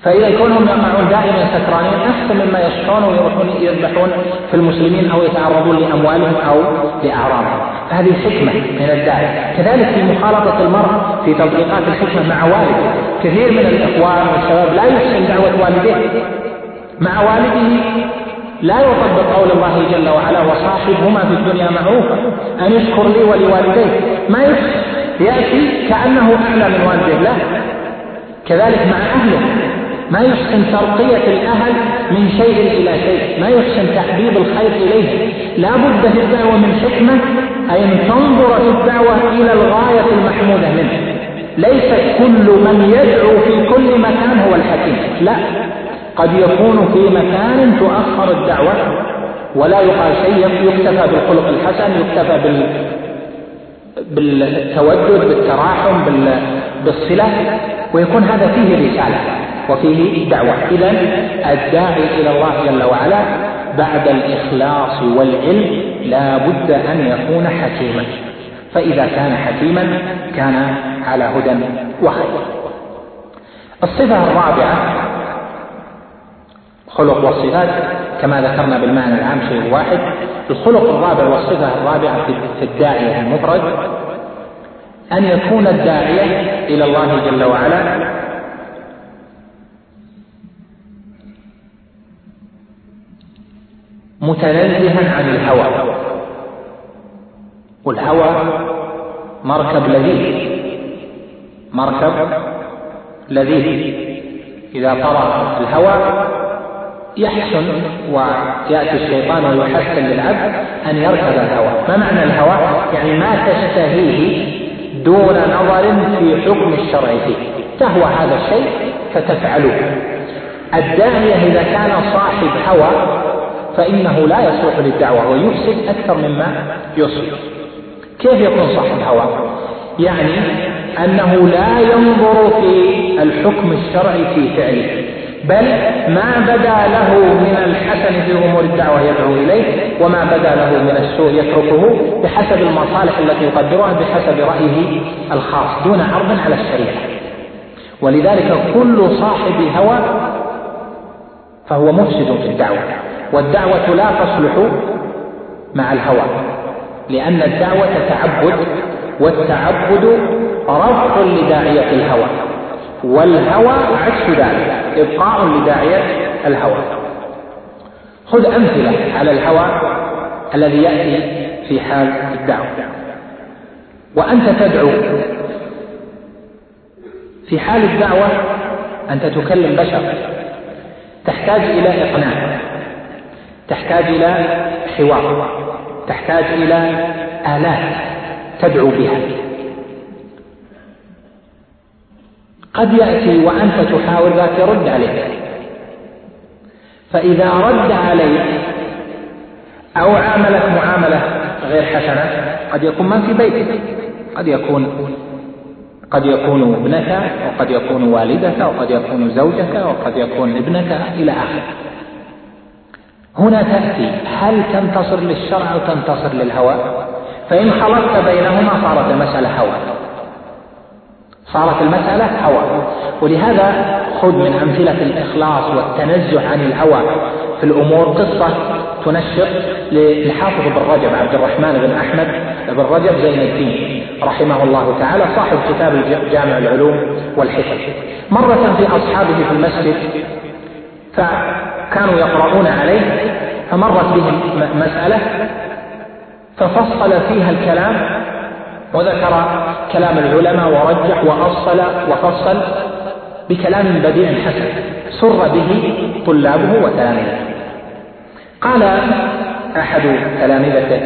فإذا كونهم يقعون دائما سكرانين أحسن مما يشقون ويروحون يذبحون في المسلمين أو يتعرضون لأموالهم أو لأعراضهم فهذه حكمة من الداعي. كذلك في مخالطة المرء في تطبيقات الحكمة مع والده. كثير من الإخوان والشباب لا يحسن دعوة والديه مع والده لا يطبق قول الله جل وعلا وصاحبهما في الدنيا معروفا أن يشكر لي ولوالديه. ما يحسن يأتي كأنه أعلى من والديه لا. كذلك مع أهله. ما يحسن ترقية الأهل من شيء إلى شيء ما يحسن تحبيب الخير إليه. لا بد في الدعوة من حكمة أي أن تنظر في الدعوة إلى الغاية المحمودة منه. ليس كل من يدعو في كل مكان هو الحكيم. لا قد يكون في مكان تؤخر الدعوة ولا يقال شيء يكتفى بالخلق الحسن يكتفى بال بالتودد بالتراحم بالصلة ويكون هذا فيه رسالة وفيه دعوة. إذا الداعي إلى الله جل وعلا بعد الإخلاص والعلم لا بد أن يكون حكيما. فإذا كان حكيما كان على هدى وخير. الصفة الرابعة خلق والصفات كما ذكرنا بالمعنى العام شيء واحد. الخلق الرابع والصفة الرابعة في الداعية المفرد أن يكون الداعية إلى الله جل وعلا. متنزها عن الهوى. والهوى مركب لذيذ. مركب لذيذ. إذا طرى الهوى يحسن ويأتي الشيطان ويحسن للعبد أن يركب الهوى. ما معنى الهوى؟ يعني ما تشتهيه دون نظر في حكم الشرع. فيه تهوى هذا الشيء فتفعله الداعية إذا كان صاحب هوى فإنه لا يصلح للدعوة ويفسد أكثر مما يصلح. كيف يكون صاحب هوى؟ يعني أنه لا ينظر في الحكم الشرعي في فعله. بل ما بدا له من الحسن في امور الدعوة يدعو إليه وما بدا له من السوء يتركه بحسب المصالح التي يقدرها بحسب رأيه الخاص دون عرض على الشريعة. ولذلك كل صاحب هوى فهو مفسد في الدعوة والدعوة لا تصلح مع الهوى لأن الدعوة تعبد والتعبد رفع لداعية الهوى. والهوى عكس ذلك إبقاء لداعية الهوى. خذ أمثلة على الهوى الذي يأتي في حال الدعوة. وأنت تدعو في حال الدعوة أنت تكلم بشر. تحتاج إلى إقناع. تحتاج إلى حوار. تحتاج إلى آلات تدعو بها. قد يأتي وأنت تحاول ذاك يرد عليك. فإذا رد عليك أو عاملك معاملة غير حسنة قد يكون ما في بيتك قد يكون قد يكون ابنك وقد يكون والدك وقد يكون زوجك وقد يكون ابنك إلى آخره. هنا تأتي هل تنتصر للشرع أو تنتصر للهوى؟ فإن خلطت بينهما صارت المسألة هوى. صارت المسألة هوى. ولهذا خذ من أمثلة الإخلاص والتنزه عن الهوى في الأمور قصة تنشر للحافظ بن رجب عبد الرحمن بن أحمد بن رجب زين الدين رحمه الله تعالى صاحب كتاب جامع العلوم والحكم. مرة في أصحابه في المسجد فكانوا يقرؤون عليه فمرت بهم مسألة ففصل فيها الكلام وذكر كلام العلماء ورجح وأصل وفصل بكلام بديع حسن سر به طلابه وتلاميذه. قال أحد تلامذته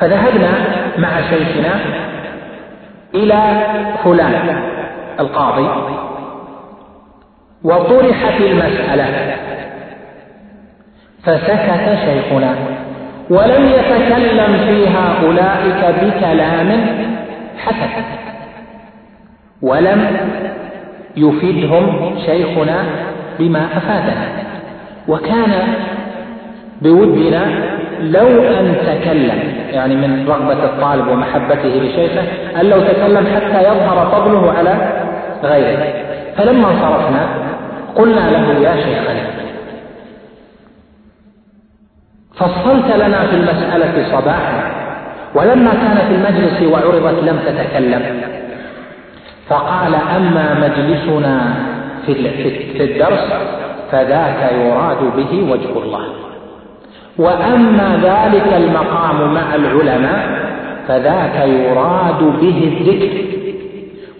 فذهبنا مع شيخنا إلى فلان القاضي وطرحت المسألة. فسكت شيخنا ولم يتكلم فيها أولئك بكلام حسن. ولم يفيدهم شيخنا بما أفادنا. وكان بودنا لو أن تكلم يعني من رغبة الطالب ومحبته لشيخه أن لو تكلم حتى يظهر فضله على غيره. فلما انصرفنا قلنا له يا شيخنا فصلت لنا في المسألة صباحا. ولما كان في المجلس وعرضت لم تتكلم. فقال أما مجلسنا في الدرس فذاك يراد به وجه الله. وأما ذلك المقام مع العلماء فذاك يراد به الذكر.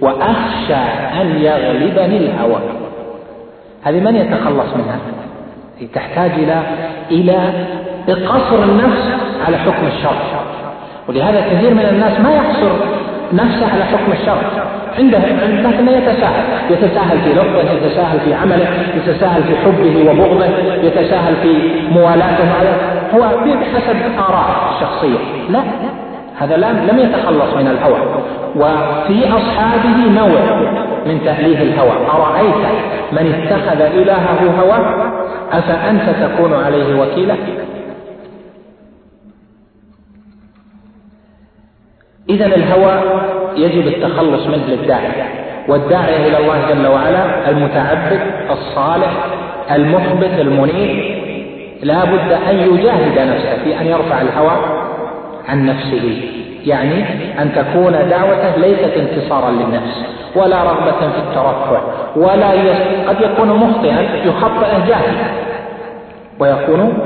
وأخشى أن يغلبني الهوى. هذه من يتخلص منها؟ تحتاج إلى إلى بقصر النفس على حكم الشرع. ولهذا كثير من الناس ما يحصر نفسه على حكم الشرع عنده لكنه يتساهل. يتساهل في لفظه يتساهل في عمله يتساهل في حبه وبغضه يتساهل في موالاته. هو بحسب آراء الشخصية. لا هذا لم يتخلص من الهوى. وفي أصحابه نوع من تأليه الهوى. أرأيت من اتخذ إلهه هوى؟ أفأنت تكون عليه وكيلا؟ إذا الهوى يجب التخلص منه للداعية والداعية إلى الله جل وعلا المتعبد الصالح المخبت المنيب. لا بد أن يجاهد نفسه في أن يرفع الهوى عن نفسه يعني أن تكون دعوته ليست انتصارا للنفس ولا رغبة في الترفع ولا قد يكون مخطئا يخطئه جاهل ويكون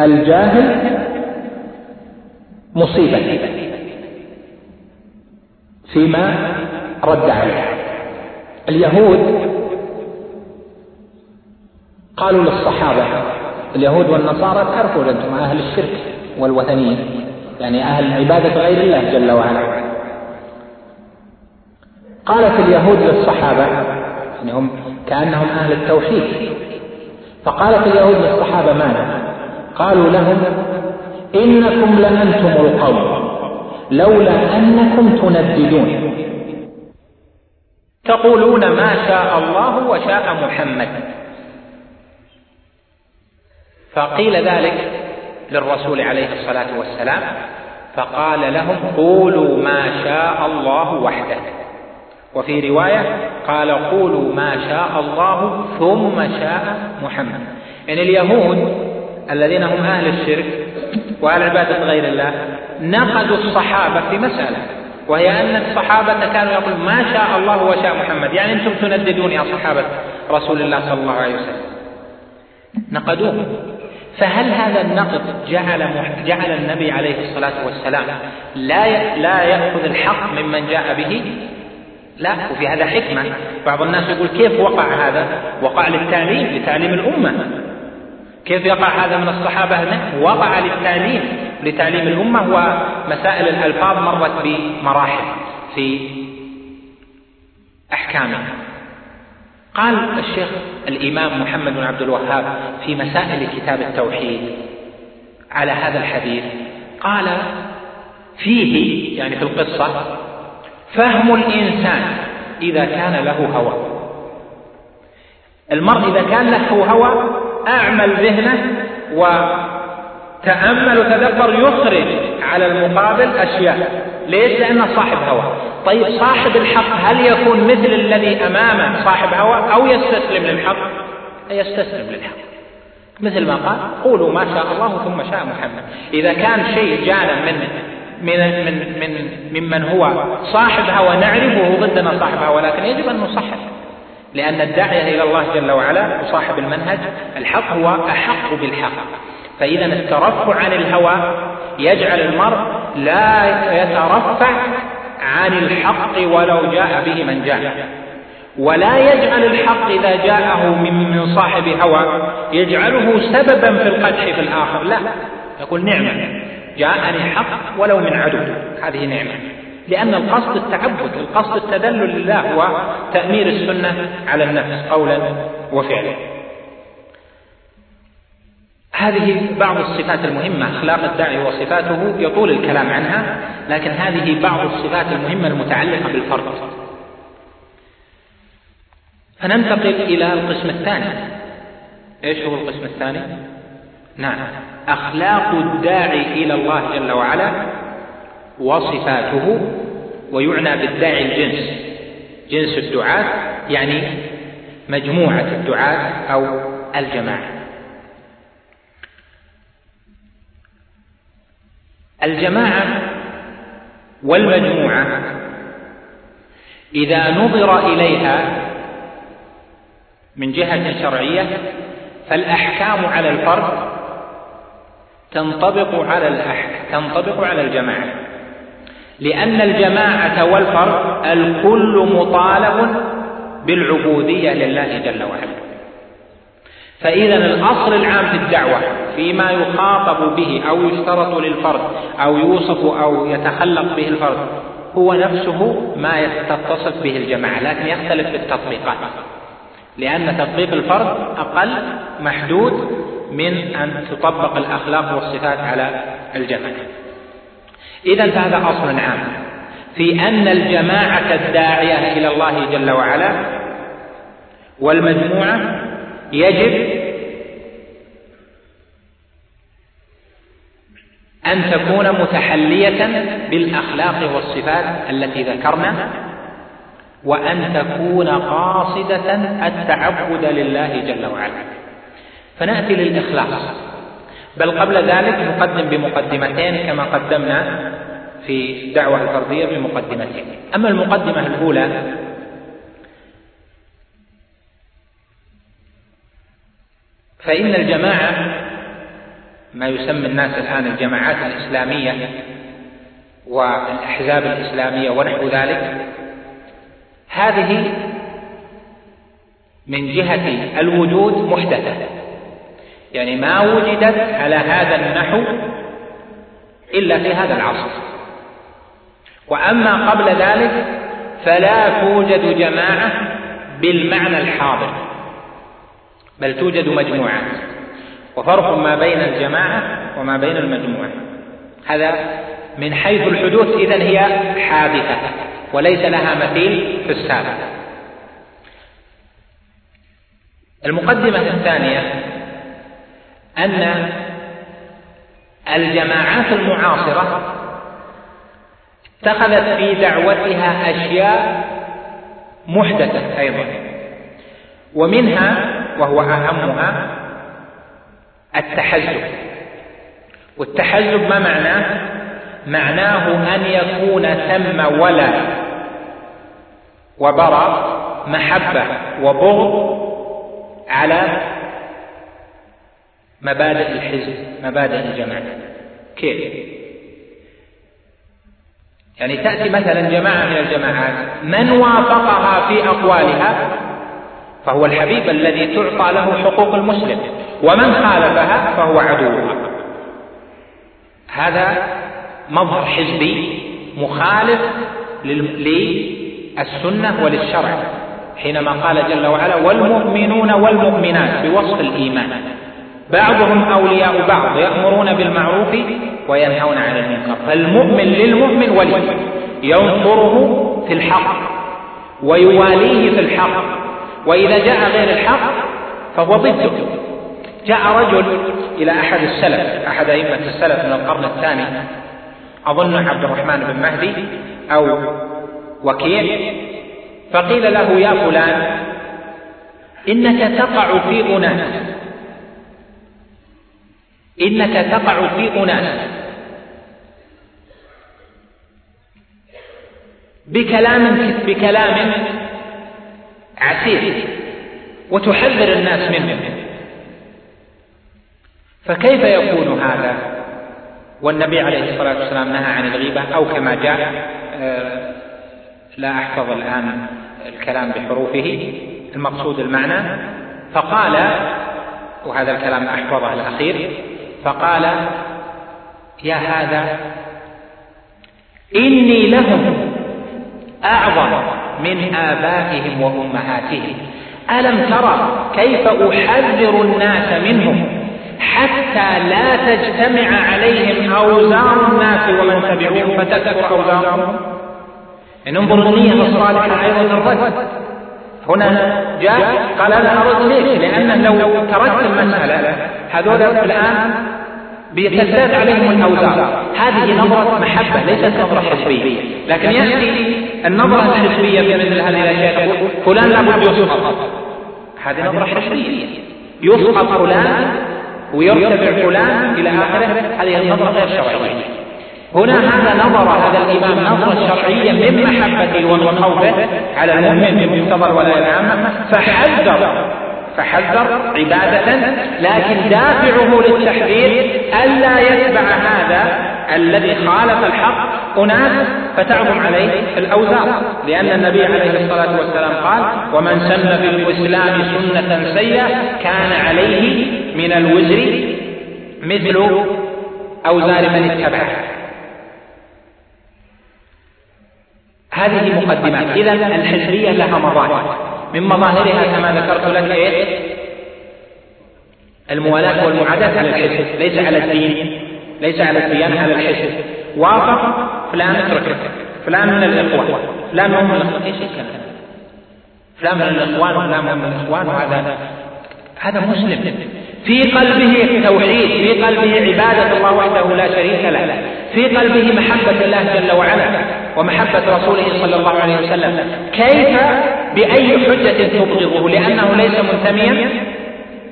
الجاهل مصيبة فيما رد عليه. اليهود قالوا للصحابة اليهود والنصارى تعرفون أنتم أهل الشرك والوثنية يعني أهل عبادة غير الله جل وعلا. قالت اليهود للصحابة يعني هم كأنهم أهل التوحيد. فقالت اليهود للصحابة ماذا؟ قالوا لهم إنكم لأنتم القوم. لولا أنكم تنددون تقولون ما شاء الله وشاء محمد. فقيل ذلك للرسول عليه الصلاة والسلام فقال لهم قولوا ما شاء الله وحده. وفي رواية قال قولوا ما شاء الله ثم شاء محمد. يعني اليهود الذين هم أهل الشرك وأهل عبادة غير الله نقدوا الصحابة في مسألة وهي أن الصحابة كانوا يقولون ما شاء الله وشاء محمد. يعني أنتم تنددون يا صحابة رسول الله صلى الله عليه وسلم. نقدوه. فهل هذا النقد جعل جعل النبي عليه الصلاة والسلام لا لا يأخذ الحق ممن جاء به؟ لا وفي هذا حكمة. بعض الناس يقول كيف وقع هذا؟ وقع للتعليم لتعليم الأمة. كيف يقع هذا من الصحابة وقع للتعليم لتعليم الأمة ومسائل الألفاظ مرت بمراحل في أحكامها قال الشيخ الإمام محمد بن عبد الوهاب في مسائل كتاب التوحيد على هذا الحديث قال فيه يعني في القصة فهم الإنسان إذا كان له هوى. المرء إذا كان له هوى أعمل ذهنه وتأمل وتدبر يخرج على المقابل أشياء. ليش؟ لأنه صاحب هوى. طيب صاحب الحق هل يكون مثل الذي أمامه صاحب هوى أو يستسلم للحق؟ يستسلم للحق. مثل ما قال قولوا ما شاء الله ثم شاء محمد. إذا كان شيء جانا من من من من ممن هو صاحب هوى نعرفه ضدنا صاحب هوى لكن يجب أن نصحح. لأن الداعية إلى الله جل وعلا وصاحب المنهج الحق هو أحق بالحق. فإذا الترفع عن الهوى يجعل المرء لا يترفع عن الحق ولو جاء به من جاء. ولا يجعل الحق إذا جاءه من صاحب هوى يجعله سببا في القدح في الآخر. لا يقول نعمة جاءني حق ولو من عدو. هذه نعمة. لأن القصد التعبد القصد التذلل لله هو تأمير السنة على النفس قولا وفعلا. هذه بعض الصفات المهمة أخلاق الداعي وصفاته يطول الكلام عنها لكن هذه بعض الصفات المهمة المتعلقة بالفرد. فننتقل إلى القسم الثاني. إيش هو القسم الثاني؟ نعم. أخلاق الداعي إلى الله جل وعلا وصفاته ويعنى بالداعي الجنس. جنس الدعاة يعني مجموعة الدعاة أو الجماعة. الجماعة والمجموعة إذا نظر إليها من جهة شرعية فالأحكام على الفرد تنطبق على الأحكام تنطبق على الجماعة. لأن الجماعة والفرد الكل مطالب بالعبودية لله جل وعلا. فإذا الأصل العام في الدعوة فيما يخاطب به أو يشترط للفرد أو يوصف أو يتخلق به الفرد هو نفسه ما تتصف به الجماعة لكن يختلف في التطبيقات. لأن تطبيق الفرد أقل محدود من أن تطبق الأخلاق والصفات على الجماعة. إذا فهذا أصل عام في أن الجماعة الداعية إلى الله جل وعلا والمجموعة يجب أن تكون متحلية بالأخلاق والصفات التي ذكرنا وأن تكون قاصدة التعبد لله جل وعلا. فنأتي للإخلاص. بل قبل ذلك نقدم بمقدمتين كما قدمنا في الدعوة الفردية بمقدمتين أما المقدمة الأولى فإن الجماعة ما يسمى الناس الآن الجماعات الإسلامية والأحزاب الإسلامية ونحو ذلك هذه من جهة الوجود محدثة. يعني ما وجدت على هذا النحو إلا في هذا العصر. وأما قبل ذلك فلا توجد جماعة بالمعنى الحاضر بل توجد مجموعات وفرق ما بين الجماعة وما بين المجموعة. هذا من حيث الحدوث إذا هي حادثة وليس لها مثيل في السابق. المقدمة الثانية أن الجماعات المعاصرة اتخذت في دعوتها أشياء محدثة أيضا. ومنها وهو أهمها التحزب. والتحزب ما معناه؟ معناه أن يكون ثم ولا وبرى محبة وبغض على مبادئ الحزب مبادئ الجماعة. كيف؟ يعني تأتي مثلا جماعة من الجماعات من وافقها في أقوالها؟ فهو الحبيب الذي تعطى له حقوق المسلم. ومن خالفها؟ فهو عدوها. هذا مظهر حزبي مخالف للسنة وللشرع حينما قال جل وعلا والمؤمنون والمؤمنات بوصف الإيمان. بعضهم أولياء بعض يأمرون بالمعروف وينهون عن المنكر. فالمؤمن للمؤمن ولي ينصره في الحق ويواليه في الحق وإذا جاء غير الحق فهو ضده. جاء رجل إلى أحد السلف أحد أئمة السلف من القرن الثاني أظن عبد الرحمن بن مهدي أو وكيع فقيل له يا فلان إنك تقع في أناس. إنك تقع في أناس بكلام بكلام عسير وتحذر الناس منه. فكيف يكون هذا؟ والنبي عليه الصلاة والسلام نهى عن الغيبة أو كما جاء آه، لا أحفظ الآن الكلام بحروفه. المقصود المعنى فقال وهذا الكلام أحفظه الأخير فقال يا هذا إني لهم أعظم من آبائهم وأمهاتهم. ألم ترى كيف أحذر الناس منهم حتى لا تجتمع عليهم أوزار الناس ومن تبعوهم فتكثر أوزارهم؟ إن انظر النية الصالحة أيضا الرد هنا جاء قال أنا أرد ليش لأن لو تركت المسألة. هذول الآن بيتزداد عليهم الأوزار. هذه نظرة محبة ليست نظرة حزبية لكن يأتي النظرة الحزبية في مثل هذه الأشياء. تقول فلان لابد يسقط. هذه نظرة حزبية يسقط فلان ويرتفع فلان إلى آخره. هذه النظرة غير شرعية هنا هذا نظر هذا الإمام نظرة شرعية من محبته ومن خوفه على المؤمن بمقتضى الولاية العامة فحذر فحذر عبادة لكن دافعه للتحذير ألا يتبع هذا الذي خالف الحق أناس فتعظم عليه الأوزار. لأن النبي عليه الصلاة والسلام قال ومن سن في الإسلام سنة سيئة كان عليه من الوزر مثل أوزار من اتبعه. هذه مقدمات. إذا الحزبية لها مظاهر من مظاهرها كما ذكرت لك إيه؟ الموالاة والمعاداة على الحزب ليس على الدين. ليس على الديانة على الحزب وافق. فلان اتركه. فلان من الإخوة فلان من الإخوة إيش الكلام؟ فلان من الإخوان وفلان من الإخوان. وهذا هذا مسلم. في قلبه توحيد في قلبه عبادة الله وحده لا شريك له. في قلبه محبة الله جل وعلا. ومحبة رسوله صلى الله عليه وسلم. كيف؟ بأي حجة تبغضه؟ لأنه ليس منتميا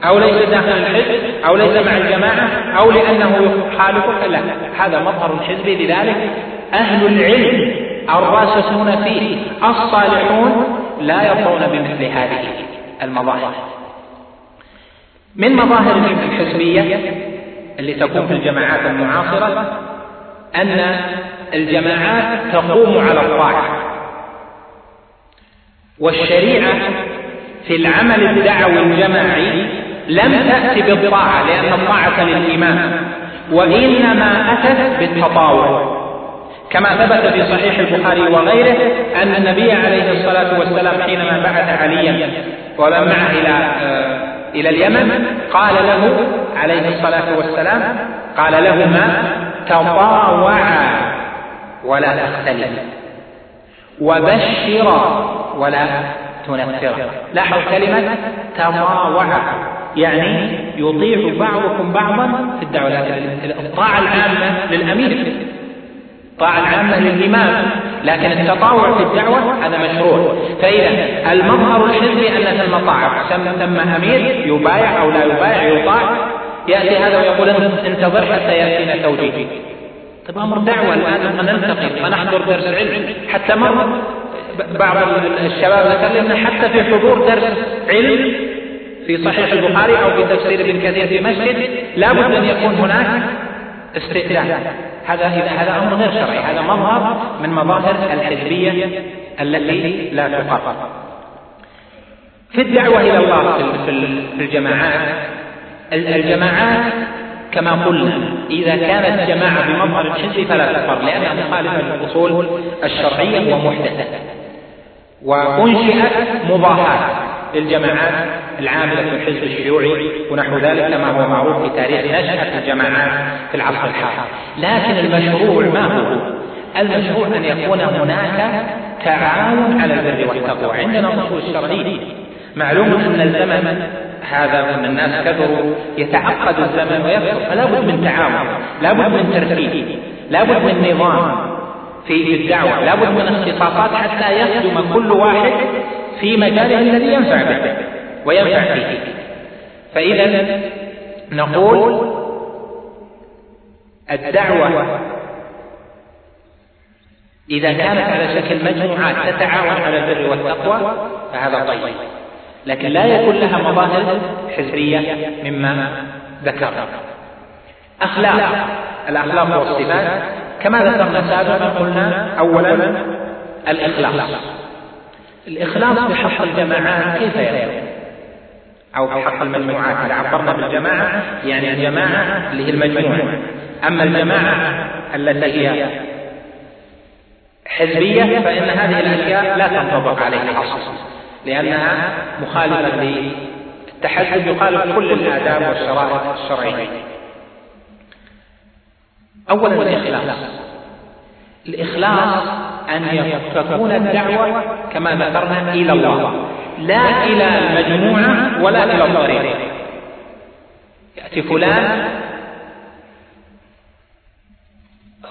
أو ليس داخل الحزب أو ليس مع الجماعة أو لأنه يخالفك لا. هذا مظهر حزبي. لذلك أهل العلم الراسخون فيه الصالحون لا يرضون بمثل هذه المظاهر. من مظاهر الحزبية اللي تكون في الجماعات المعاصرة أن الجماعات تقوم على الطاعة. والشريعة في العمل الدعوي الجماعي لم تأتي بالطاعة لأن الطاعة للإمام وإنما أتت بالتطاوع. كما ثبت في صحيح البخاري وغيره أن النبي عليه الصلاة والسلام حينما بعث عليا ومن معه إلى آه، إلى اليمن قال له عليه الصلاة والسلام قال لهما تطاوعا. ولا تختلف. وبشرا ولا تنفرا لاحظ كلمة تطاوعا يعني يطيع بعضكم بعضا في الدعوة. الطاعة العامة للأمير. الطاعة العامة للإمام. لكن التطاوع في الدعوة هذا مشروع. فإذا المظهر الحزبي أن ثم طاعة. ثم أمير يبايع أو لا يبايع يطاع. يأتي هذا ويقول انتظر حتى يأتينا توجيه. أمر دعوة الآن لما نلتقي فنحضر درس علم حتى مر بعض الشباب ذكر حتى في حضور درس علم في صحيح البخاري أو في تفسير ابن كثير في مسجد لابد أن يكون هناك استئذان هذا هذا أمر غير شرعي. هذا مظهر من مظاهر الحزبية التي لا تقر في الدعوة إلى الله في الجماعات الجماعات كما قلنا إذا كانت جماعة بمظهر الحزب فلا تقر لأنها مخالفة للأصول الشرعية ومحدثة. وأنشئت مضاهاة للجماعات العاملة في الحزب الشيوعي ونحو ذلك كما هو معروف في تاريخ نشأة الجماعات في العصر الحاضر. لكن المشروع ما هو؟ المشروع أن يكون هناك تعاون على البر والتقوى. عندنا أصول الشرعية معلوم أن الزمن هذا أن الناس كثروا يتعقد الزمن ويكثر فلا بد من تعاون لا بد من ترتيب لا بد من نظام في الدعوة لا بد من اختصاصات حتى يخدم كل واحد في مجاله الذي ينفع به وينفع فيه. فإذا نقول الدعوة إذا كانت على شكل مجموعات تتعاون على البر والتقوى فهذا طيب. لكن لا يكون لها مظاهر حزبية مما ذكرنا أخلاق. الأخلاق والصفات. كما ذكرنا سابقا قلنا؟ أولا الإخلاص. الإخلاص في حق الجماعات كيف يكون؟ أو في حق المجموعات. إذا عبرنا بالجماعة يعني الجماعة اللي هي المجموعة. أما الجماعة التي هي حزبية فإن هذه الأشياء لا تنطبق عليها. أصلا لأنها مخالفة للتحزب يخالف كل الآداب والشرائع الشرعية. أولا الإخلاص. الإخلاص أن تكون الدعوة كما ذكرنا إلى الله. لا إلى المجموعة ولا إلى الطريق يأتي فلان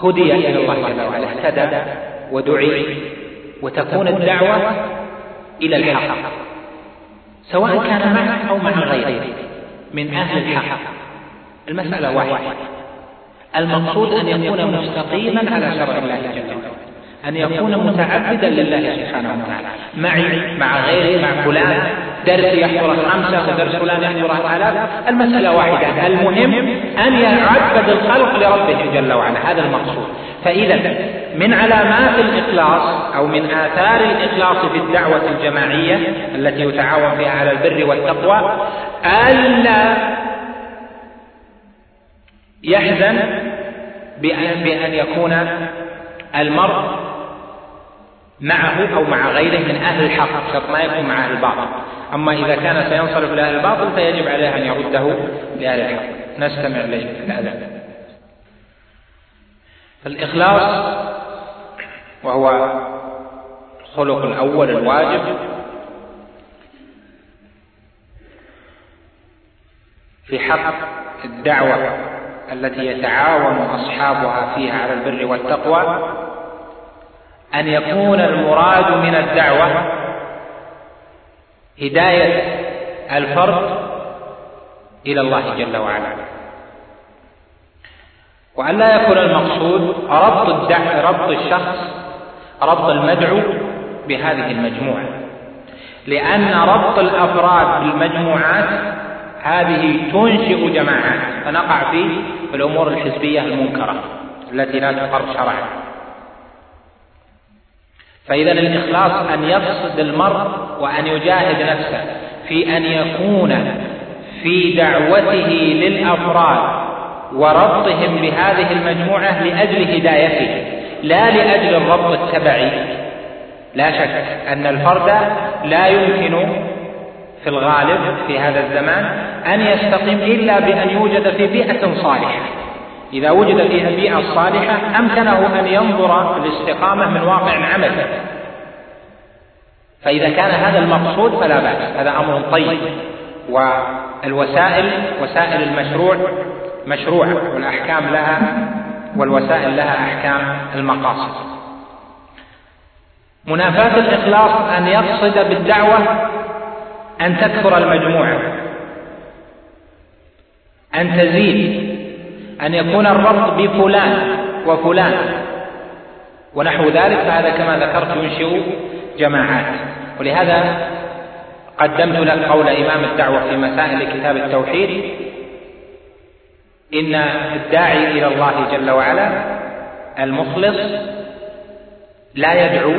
هدي إلى الله جل وعلا اهتدى ودعي وتكون الدعوة إلى الحق سواء كان معك أو مع غيرك من أهل الحق. المسألة واحدة. المقصود أن يكون مستقيما على شرع الله جل وعلا. أن يكون متعبدا لله سبحانه وتعالى. معي مع غيري مع فلان درس يحضره خمسة ودرس فلان يحضره آلاف المسألة واحدة المهم أن يعبد الخلق لربه جل وعلا. هذا المقصود. فإذا من علامات الإخلاص أو من آثار الإخلاص في الدعوة الجماعية التي يتعاون فيها على البر والتقوى ألا يحزن بأن, بأن يكون المرء معه أو مع غيره من أهل الحق شرط ما يكون مع أهل الباطل. أما إذا كان سينصرف لأهل الباطل فيجب عليه أن يرده لأهل الحق. نستمع للأذان الإخلاص وهو الخلق الأول الواجب. في حق الدعوة التي يتعاون أصحابها فيها على البر والتقوى. أن يكون المراد من الدعوة هداية الفرد إلى الله جل وعلا. وأن لا يكون المقصود ربط الدعوة ربط الشخص ربط المدعو بهذه المجموعة. لأن ربط الأفراد بالمجموعات هذه تنشئ جماعات. فنقع في الأمور الحزبية المنكرة التي لا تقر شرعا. فإذا الإخلاص أن يقصد المرء وأن يجاهد نفسه في أن يكون في دعوته للأفراد وربطهم بهذه المجموعة لأجل هدايته لا لأجل الربط التبعي. لا شك أن الفرد لا يمكن في الغالب في هذا الزمان أن يستقيم إلا بأن يوجد في بيئة صالحة. إذا وجد فيها البيئة الصالحة أمكنه أن ينظر الاستقامة من واقع عمله. فإذا كان هذا المقصود فلا بأس هذا أمر طيب. والوسائل وسائل المشروع مشروعة والأحكام لها والوسائل لها أحكام المقاصد. منافاة الإخلاص أن يقصد بالدعوة أن تكثر المجموعة أن تزيد أن يكون الربط بفلان وفلان. ونحو ذلك فهذا كما ذكرت ينشئ جماعات. ولهذا قدمت لك قول إمام الدعوة في مسائل كتاب التوحيد إن الداعي إلى الله جل وعلا المخلص لا يدعو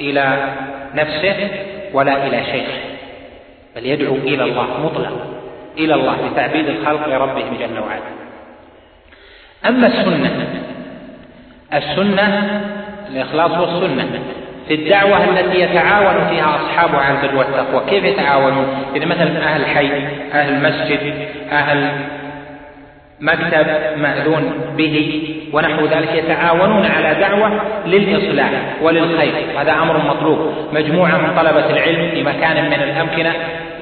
إلى نفسه ولا إلى شيخه بل يدعو إلى الله مطلقا إلى الله لتعبيد الخلق لربهم جل وعلا. أما السنة السنة الإخلاص والسنة في الدعوة التي يتعاون فيها أصحابها على البر والتقوى كيف يتعاونون؟ إذا مثلا أهل الحي أهل المسجد أهل مكتب مأذون به ونحو ذلك يتعاونون على دعوة للإصلاح وللخير هذا أمر مطلوب. مجموعة من طلبة العلم في مكان من الأمكنة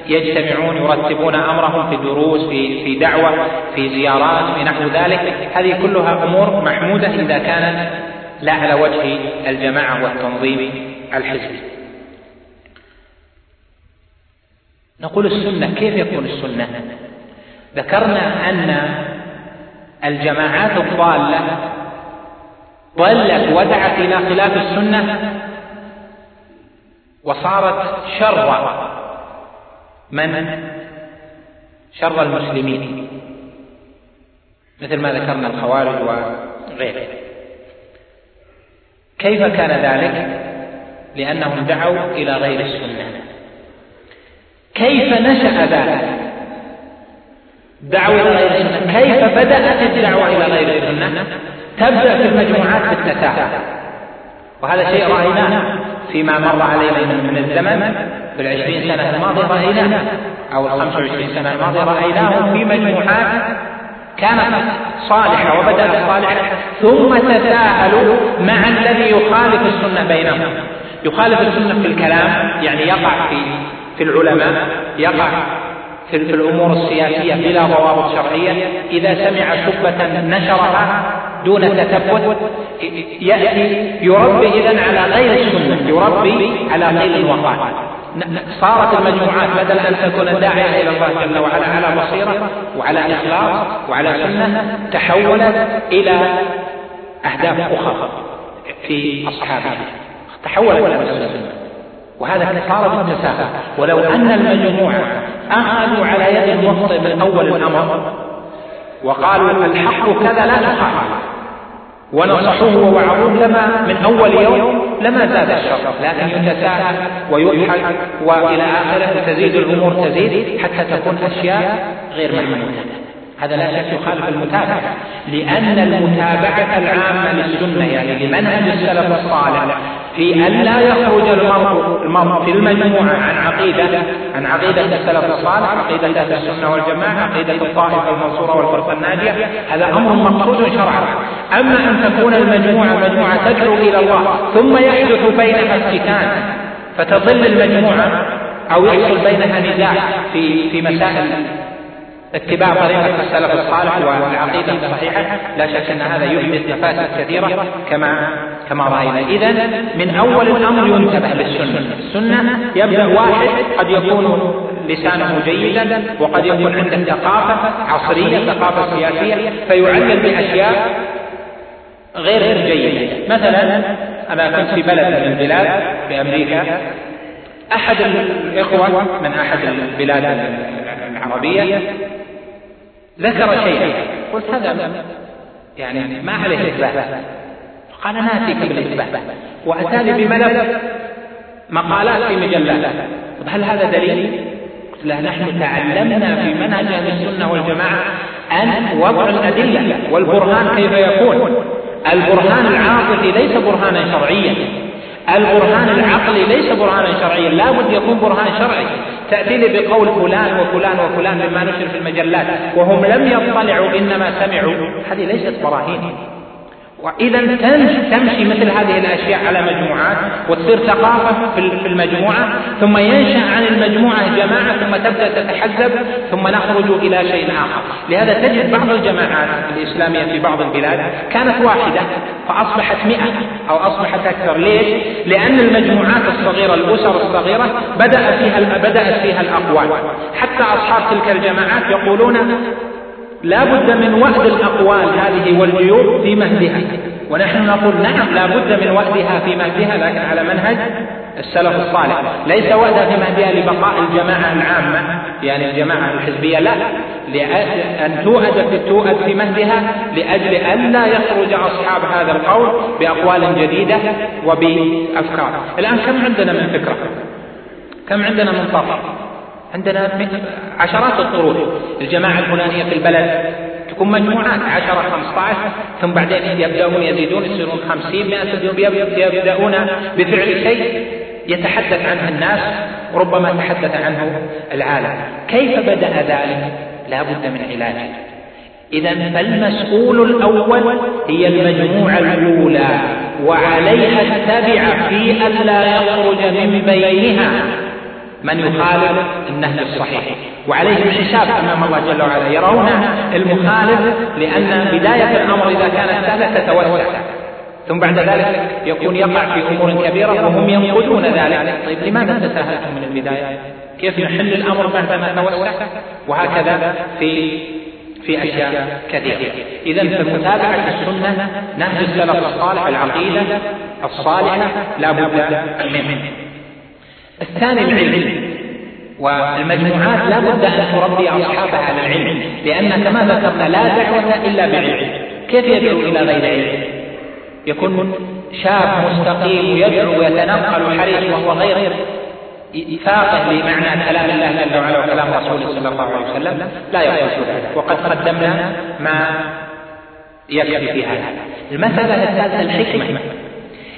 يجتمعون يرتبون أمرهم في دروس في في دعوة في زيارات في نحو ذلك. هذه كلها أمور محمودة إذا كانت لا على وجه الجماعة والتنظيم الحزبي. نقول السنة كيف يكون السنة؟ ذكرنا أن الجماعات الضالة ضلت ودعت إلى خلاف السنة وصارت شر من شر المسلمين؟ مثل ما ذكرنا الخوارج وغيره. كيف كان ذلك؟ لأنهم دعوا إلى غير السنة. كيف نشأ ذلك؟ دعوة إلى غير السنة. كيف بدأت الدعوة إلى غير السنة؟ تبدأ في المجموعات بالتساهل وهذا شيء رأيناه فيما مر علينا من الزمن. في العشرين سنة الماضية رأيناه. أو الخمس وعشرين سنة الماضية رأيناه في مجموعات كانت صالحة وبدأت صالحة. ثم تساهلوا مع الذي يخالف السنة بينهم. يخالف السنة في الكلام يعني يقع في في العلماء يقع في الأمور السياسية بلا ضوابط شرعية. إذا سمع شبة نشرها دون تثبت يأتي يربي إذا على غير السنة يربي على قيل وقال صارت المجموعات بدل أن تكون داعية إلى الله جل وعلا على بصيرة وعلى إخلاص وعلى سنة تحولت إلى أهداف أخرى في أصحابها. تحولت إلى وهذا صار بالتساهل ولو أن المجموعة أخذوا على يد المخطئ من أول الأمر وقالوا الحق كذا لا تخاف ونصحوه ووعظوه لما من أول يوم لما زاد الشر. لكن يتساهل ويضحك وإلى آخرة تزيد الأمور تزيد حتى تكون أشياء غير محمودة هذا لا شك يخالف المتابعة. لأن المتابعة العامة للسنة يعني لمنهج السلف الصالح في أن لا يخرج المرء المرء في المجموعة عن عقيدة عن عقيدة السلف الصالح عقيدة أهل السنة والجماعة عقيدة الطائفة المنصورة والفرقة الناجية. هذا أمر مقصود شرعا. أما أن تكون المجموعة مجموعة تدعو إلى الله ثم يحدث بينها افتتان فتضل المجموعة أو يحصل بينها نزاع في في مسائل اتباع طريقة السلف الصالح والعقيدة الصحيحة لا شك أن هذا يحدث مفاسد كثيرة كما كما رأينا. إذا من أول الأمر ينتبه للسنة. السنة يبدأ واحد قد يكون لسانه جيدا وقد يكون عنده ثقافة عصرية ثقافة سياسية فيعلم بأشياء غير جيدة. مثلا أنا كنت في بلد من البلاد في أمريكا أحد الإخوة من أحد البلاد العربية ذكر شيئا قلت هذا يعني ما عليه إثبات؟ قال ناتيك بالإثبات وأتى لي بملف مقالات في مجلات طب هل هذا دليل؟ قلت له نحن تعلمنا في منهج أهل السنة والجماعة أن وضع الأدلة والبرهان كيف يكون؟ البرهان العاطفي ليس برهانا شرعيا. البرهان العقلي ليس برهانا شرعيا لا بد يكون برهان شرعي. تأتي لي بقول فلان وفلان وفلان مما نشر في المجلات وهم لم يطلعوا إنما سمعوا. هذه ليست براهين. وإذا تمشي مثل هذه الأشياء على مجموعات وتصير ثقافة في المجموعة ثم ينشأ عن المجموعة جماعة ثم تبدأ تتحزب ثم نخرج إلى شيء آخر. لهذا تجد بعض الجماعات الإسلامية في بعض البلاد كانت واحدة فأصبحت مئة أو أصبحت أكثر. ليش؟ لأن المجموعات الصغيرة الأسر الصغيرة بدأ فيها بدأت فيها الأقوال. حتى أصحاب تلك الجماعات يقولون لا بد من وأد الأقوال هذه والجيوب في مهدها. ونحن نقول نعم لا بد من وأدها في مهدها لكن على منهج السلف الصالح. ليس وأدها في مهدها لبقاء الجماعة العامة يعني الجماعة الحزبية لا. لأن تؤد في تؤد في مهدها لأجل أن لا يخرج أصحاب هذا القول بأقوال جديدة وبأفكار. الآن كم عندنا من فكرة؟ كم عندنا من طرح عندنا عشرات الطرود الجماعة الفلانية في البلد. تكون مجموعات عشرة خمسة عشر ثم بعدين يبدأون يزيدون يصيرون خمسين مئة يبدأون بفعل شيء يتحدث عنه الناس وربما تحدث عنه العالم. كيف بدأ ذلك؟ لا بد من علاجه إذا فالمسؤول الأول هي المجموعة الأولى وعليها التبع في ألا يخرج من بينها. من يخالف النهج الصحيح وعليهم حساب امام الله جل وعلا يرون المخالف لأن بداية الأمر إذا كانت سهلة تتوسع ثم بعد ذلك يكون يقع في أمور كبيرة وهم ينقذون ذلك طيب لماذا تساهلتم من البداية؟ كيف نحل الأمر بعدما توسع؟ وهكذا في في أشياء كثيرة. إذا فمتابعه السنة نهج السلف الصالح العقيدة الصالحة لا بد منه. الثاني العلم. والمجموعات لا بد أن تربي أصحابها على العلم لأن كما ذكرنا لا دعوة إلا بعلم كيف يدعو إلى غير علم؟ يكون شاب مستقيم يدعو ويتنقل حريص وهو غير فاقه لمعنى كلام الله جل وعلا وكلام رسوله صلى الله عليه وسلم لا يحدث ذلك. وقد قدمنا ما يكفي في هذا. المسألة الثالثة الحكمة.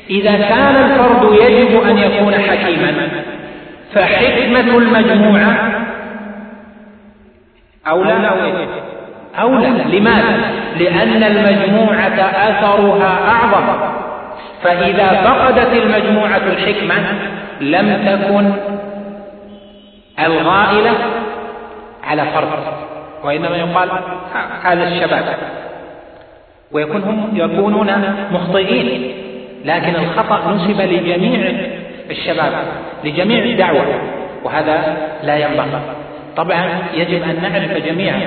إذا كان الفرد يجب أن يكون حكيما فحكمة المجموعة أولى أولى لماذا؟ لأن المجموعة أثرها أعظم. فإذا فقدت المجموعة الحكمة لم تكن الغائلة على فرد وإنما يقال هذا الشباب. ويكون هم يكونون مخطئين. لكن الخطأ نسب لجميع الشباب لجميع الدعوة وهذا لا ينبغي. طبعا يجب أن نعرف جميعا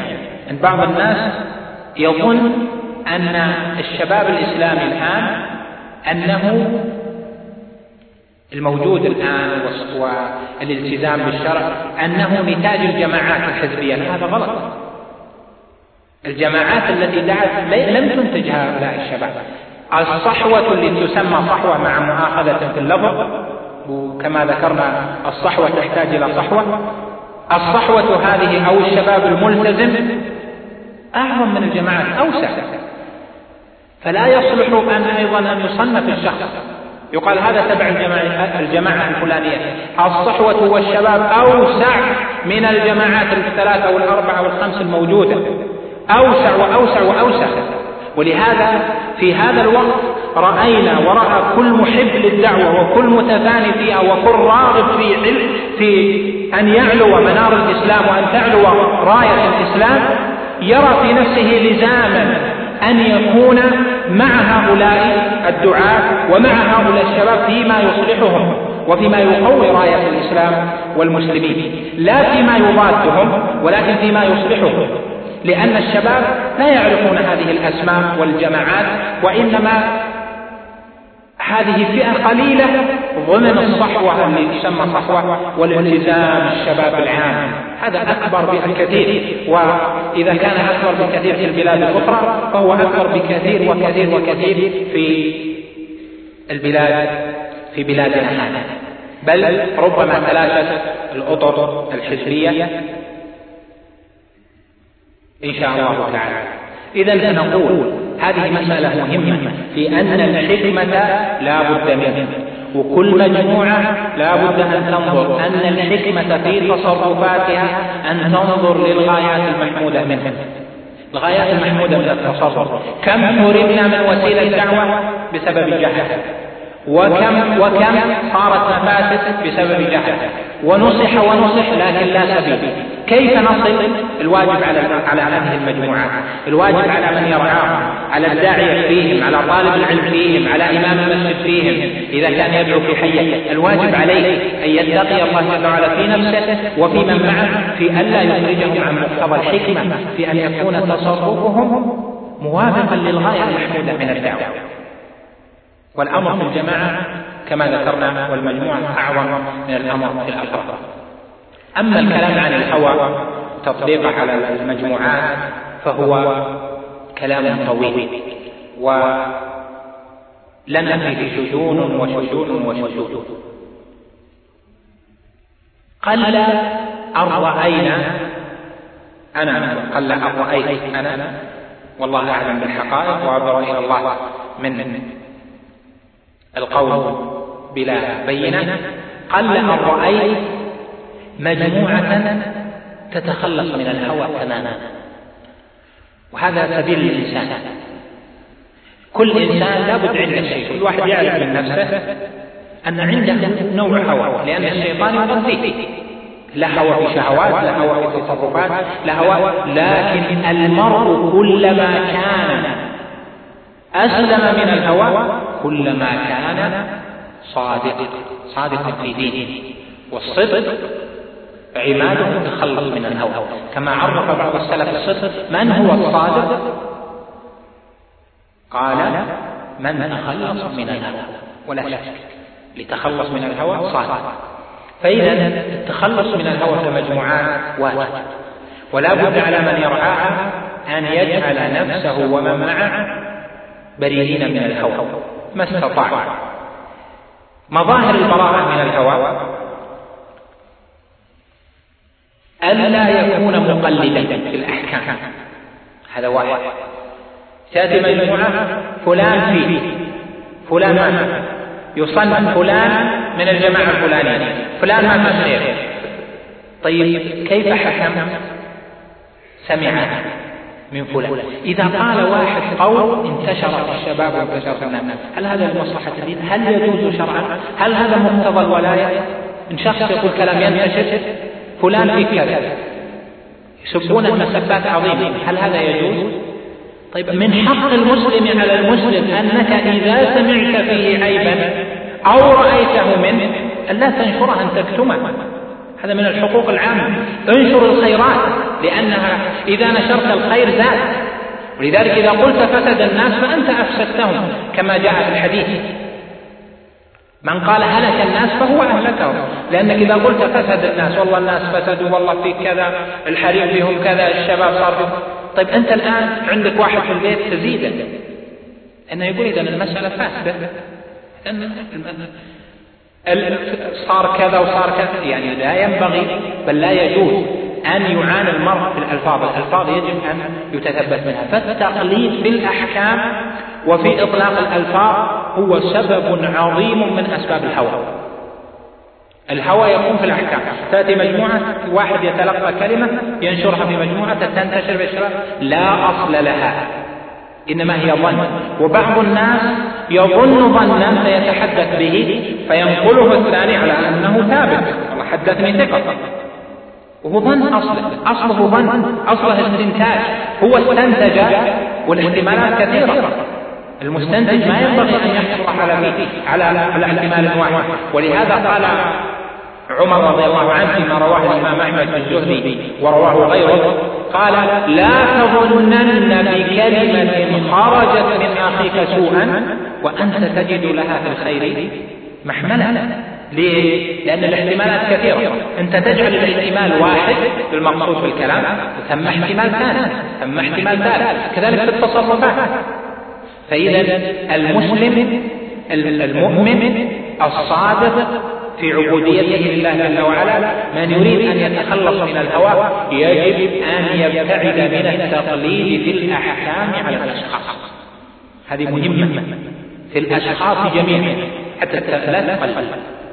أن بعض الناس يظن أن الشباب الإسلامي الآن أنه الموجود الآن والالتزام بالشرع أنه نتاج الجماعات الحزبية. هذا غلط. الجماعات التي دعت لم تنتج هؤلاء الشباب. الصحوة اللي تسمى صحوة مع مؤاخذة في اللفظ وكما ذكرنا الصحوة تحتاج إلى صحوة. الصحوة هذه أو الشباب الملتزم أعظم من الجماعات أوسع. فلا يصلح أن أيضا أن يصنف الشخص. يقال هذا تبع الجماعة, الفلانية. الصحوة والشباب أوسع من الجماعات الثلاثة والأربعة والخمس الموجودة. أوسع وأوسع وأوسع. ولهذا في هذا الوقت رأينا ورأى كل محب للدعوة وكل متفاني فيها وكل راغب في علم في أن يعلو منار الإسلام وأن تعلو راية الإسلام يرى في نفسه لزاما أن يكون مع هؤلاء الدعاة ومع هؤلاء الشباب فيما يصلحهم وفيما يقوي راية الإسلام والمسلمين لا فيما يضادهم ولكن فيما يصلحهم. لأن الشباب لا يعرفون هذه الأسماء والجماعات وإنما هذه فئة قليلة ضمن الصحوة اللي تسمى صحوة والالتزام الشباب العام. هذا أكبر بكثير وإذا كان أكبر بكثير في البلاد الأخرى فهو أكبر بكثير وكثير وكثير في البلاد في بلادنا. هذا بل ربما تلاشت الأطر الحزبية إن شاء الله تعالى. إذا سنقول هذه مسألة مهمة في أن الحكمة لا بد منها وكل مجموعة لا بد أن تنظر أن الحكمة في تصرفاتها أن تنظر للغايات المحمودة منها. الغايات المحمودة من التصرف. كم حرمنا من وسيلة دعوة بسبب الجهل؟ وكم وكم صارت مفاسد بسبب جهل. ونصح ونصح لكن لا سبيل. كيف نصل؟ الواجب على على هذه المجموعات الواجب على من يرعاهم على الداعية فيهم على طالب العلم فيهم على إمام المسجد فيهم. إذا كان يدعو في حية. الواجب عليه أن يتقي الله جل وعلا في نفسه وفي من معه في ألا يخرجهم عن مقتضى الحكمة في أن يكون تصرفهم موافقا للغاية المحمودة من الدعوة. والأمر في الجماعة كما ذكرنا والمجموعة أعظم من الأمر في الأفراد أما الكلام عن الهوى تطبيقه على المجموعات فهو كلام طويل. ولنا فيه شجون وشجون وشجون قل أن رأينا أنا قل أن رأيت أنا والله أعلم بالحقائق وأبرأ إلى الله. من القول بلا بينة قل أن رأيت مجموعة تتخلص من الهوى تماما. وهذا سبيل الإنسان كل إنسان لابد عنده شيء. كل واحد يعرف من نفسه أن عنده نوع هوى لأن الشيطان يغذيه لا هوى في شهوات لا هوى في تصرفات لا هوى لكن المرء كلما كان أسلم من الهوى كلما كان صادقا صادقا في دينه. والصدق عماده التخلص من الهوى. كما عرف بعض السلف الصدق من هو الصادق؟ قال من تخلص من الهوى. ولا شك لتخلص من الهوى صادق. فإذا التخلص من الهوى في المجموعات واجب. ولا بد على من يرعاها أن يجعل نفسه ومن معه بريئين من الهوى ما استطاع. مظاهر البراءة من الهوى ألا يكون مقلدا في الأحكام. هذا واحد. تأتي مجموعة فلان فيه. فلان ما. يصنف فلان من الجماعة الفلانية. فلان ما تصير طيب كيف حكم؟ سمع من فلان إذا قال واحد قول انتشر الشباب وانتشر الناس. هل هذا لمصلحة الدين هل يجوز شرعا؟ هل هذا مقتضى الولاية؟ إن شخص يقول كلام ينتشر فلان في كذا. يسبونه مسبات عظيمة. هل هذا يجوز؟ طيب من حق المسلم على المسلم أنك إذا سمعت فيه عيبا أو رأيته منه أن لا تنشره أن تكتمه. هذا من الحقوق العامة. انشر الخيرات لأنها إذا نشرت الخير زاد. ولذلك إذا قلت فسد الناس فأنت أفسدتهم كما جاء في الحديث. من قال هلك الناس فهو أهلكهم. لأنك إذا قلت فسد الناس والله الناس فسدوا والله في كذا الحريم فيهم كذا الشباب صار طيب أنت الآن عندك واحد في البيت تزيده أنه يقول إذا المسألة فاسدة. صار كذا وصار كذا. يعني لا ينبغي بل لا يجوز أن يعاني المرء في الألفاظ. الألفاظ يجب أن يتثبت منها. فالتقليد في الأحكام وفي إطلاق الألفاظ هو سبب عظيم من أسباب الهوى. الهوى يكون في الأحكام. تأتي مجموعة واحد يتلقى كلمة ينشرها في مجموعة تنتشر بالشباب لا أصل لها. إنما هي ظن. وبعض الناس يظن ظنا فيتحدث به فينقله الثاني على أنه ثابت. والله حدثني ثقة. وهو ظن أصله أصله ظن أصله استنتاج. هو استنتج والاحتمالات كثيرة. المستنتج ما ينبغي أن يحصل على على على احتمال واحد. ولهذا قال عمر رضي الله عنه فيما رواه الإمام أحمد في الزهري ورواه غيره قال لا تظنن بكلمة خرجت من أخيك سوءا وأنت تجد لها في الخير محملا ليه؟ لأن الاحتمالات كثيرة. أنت تجعل الاحتمال واحد بالمقصود في الكلام ثم احتمال ثاني ثم احتمال ثالث كذلك في التصرفات. فإذا المسلم المؤمن الصادق في عبوديته لله جل وعلا من يريد أن يتخلص من الهوى يجب أن يبتعد من التقليد في الأحكام على الأشخاص. هذه مهمة في الأشخاص جميعا حتى لا تقلد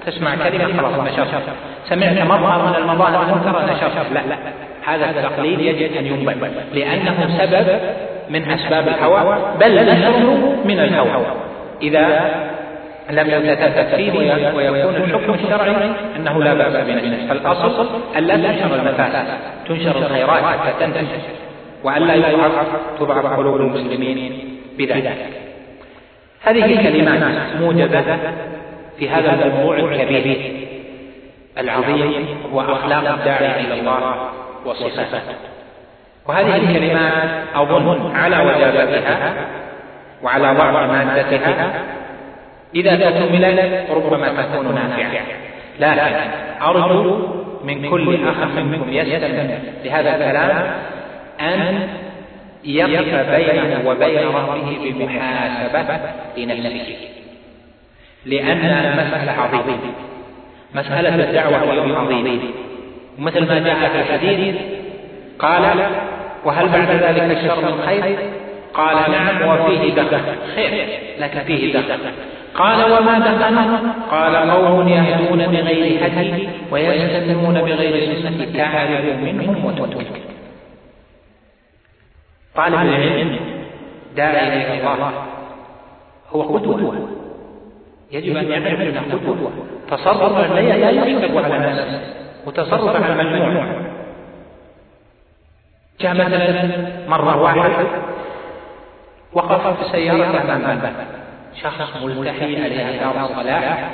تسمع كلمة خلاص نشرت سمعت مظهر من المظاهر المنكرة نشرت لا لا هذا التقليد يجب أن ينبذ لأنه سبب من أسباب الهوى بل نشره من الهوى. إذا لم يتثبت فيه ويكون الحكم الشرعي أنه لا بأس به فالأصل أن لا تنشر المفاسد تنشر الخيرات حتى تنتشر وأن لا يضعف تضعف قلوب المسلمين بذلك. هذه الكلمات موجبة في هذا الموضوع الكبير العظيم هو أخلاق الداعي إلى الله وصفاته. وهذه الكلمات أظن على وجابتها وعلى بعض مادتها إذا تكملت ربما تكون نافعة. لكن أرجو من كل أخ منكم يستمع لهذا الكلام أن يقف بينه وبين ربه بمحاسبة لنفسه. لأن المسألة عظيمة. مسألة الدعوة اليوم عظيمة ومثل ما جاء في الحديث قال وهل بعد ذلك الشر من خير؟ قال نعم وفيه دخل. خير لكن فيه دخل. قال وما دخل قال قوم يهدون بغير هدي ويستمرون بغير سنة تعرف منهم وتنكر طالب العلم داعي إلى الله. هو قدوة. يجب أن يعرف أنه قدوة. تصرف لا يحسب على نفسه. وتصرف على المجموع جاء مثلا مرة واحد وقف في سيارة أمام باب شخص ملتحي عليه دار الصلاح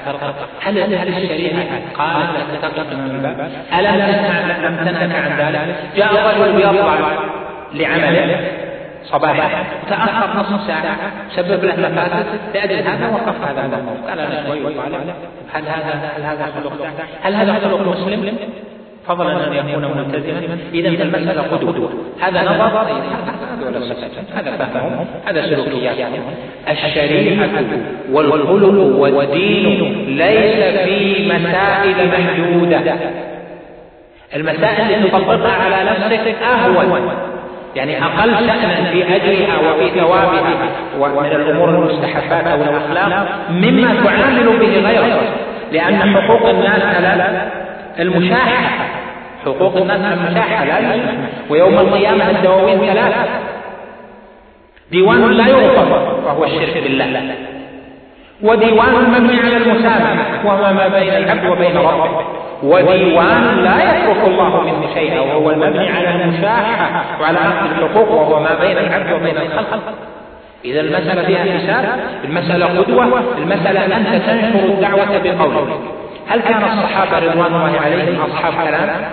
هل هل الشريعة قالت لك تقف من الباب؟ ألم تنهك عن ذلك؟ جاء رجل يطلع لعمله صباحا تأخر نصف ساعة سبب له مفاسد لأجل هذا وقف هذا الموقف. قال أنا شوي هل هذا هل هذا خلق هل هذا خلق مسلم؟ فضلا أن يكون ملتزما إذا المسألة قدوة. هذا نظر هذا فهمهم هذا سلوكياتهم الشريعة والخلق والدين ليس في مسائل محدودة. المسائل التي تطبقها على نفسك أهون. يعني أقل شأنا في أجرها وفي ثوابها ومن الأمور المستحبات أو الأخلاق مما تعامل به غيرك لأن حقوق الناس على المشاحة حقوق الناس المشاحة لا ويوم القيامة الدواوين ثلاثة. ديوان لا يغفر وهو الشرك بالله. وديوان مبني على المسامحة وهو ما بين العبد وبين ربه. وديوان لا يترك الله منه شيئا وهو المبني على المشاحة وعلى أخذ الحقوق وهو ما بين العبد وبين الخلق. إذا المسألة فيها حساب المسألة قدوة المسألة أنت تنشر الدعوة بقولك. هل كان الصحابة رضوان الله عليهم أصحاب كلام؟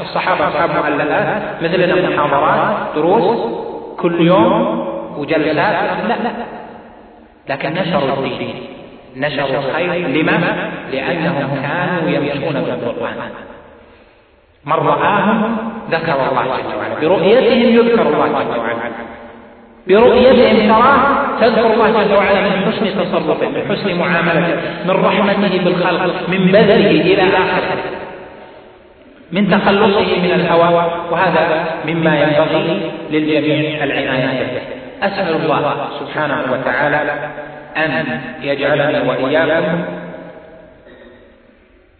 الصحابة أصحاب معللات مثل محاضرات دروس كل يوم وجلسات. لا لا. لكن نشروا الدين. نشروا الخير. لما؟ لأنهم كانوا يمشون بالقرآن. من رآهم ذكر الله جل وعلا برؤيتهم يذكر الله جل وعلا برؤيتهم تراه تذكر الله جل وعلا من حسن تصرفه من حسن معاملته من رحمته بالخلق من بذله إلى آخره من تخلصه من الهوى وهذا مما ينبغي للجميع العناية به. أسأل الله سبحانه وتعالى أن يجعلني وإياكم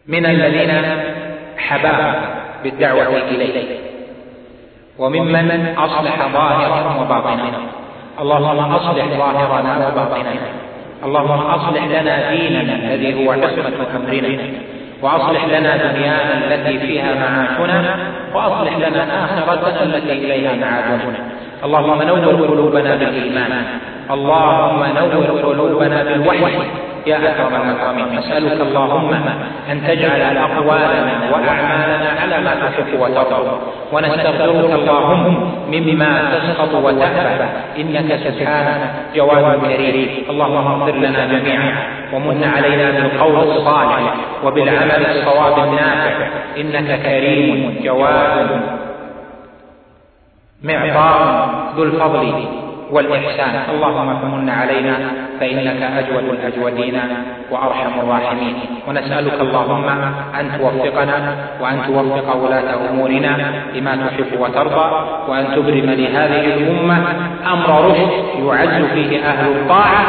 من الذين حباه بالدعوة إليه. وممن أصلح ظاهرهم وباطنهم. اللهم أصلح ظاهرنا وباطننا. اللهم أصلح لنا ديننا الذي هو عصمة أمرنا. وأصلح لنا دنيانا التي فيها معاشنا. وأصلح لنا آخرتنا التي إليها معادنا. اللهم نور قلوبنا بالإيمان. اللهم نور قلوبنا بالوحي. يا أكرم الأكرمين نسألك اللهم أن تجعل أقوالنا وأعمالنا على ما تحب وترضى. ونستغفرك اللهم مما تسخط وتأبى. إنك سبحانك جواد كريم. اللهم اغفر لنا جميعا ومن علينا بالقول الصالح وبالعمل الصواب النافع. إنك كريم جواد. معطاء ذو الفضل. والإحسان. اللهم فمن علينا فإنك أجود الأجودين وأرحم الراحمين. ونسألك اللهم أن توفقنا وأن توفق ولاة أمورنا لما تحب وترضى وأن تبرم لهذه الأمة أمر رشد يعز فيه أهل الطاعة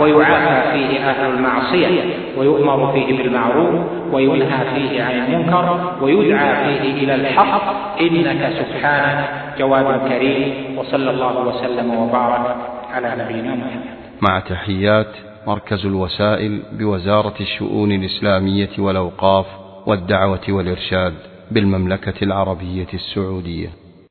ويعافى فيه أهل المعصية ويؤمر فيه بالمعروف وينهى فيه عن المنكر ويدعى فيه إلى الحق. إنك سبحانك جواد كريم وصلى الله وسلم وبارك على نبينا محمد.
مع تحيات مركز الوسائل بوزارة الشؤون الإسلامية والأوقاف والدعوة والإرشاد بالمملكة العربية السعودية.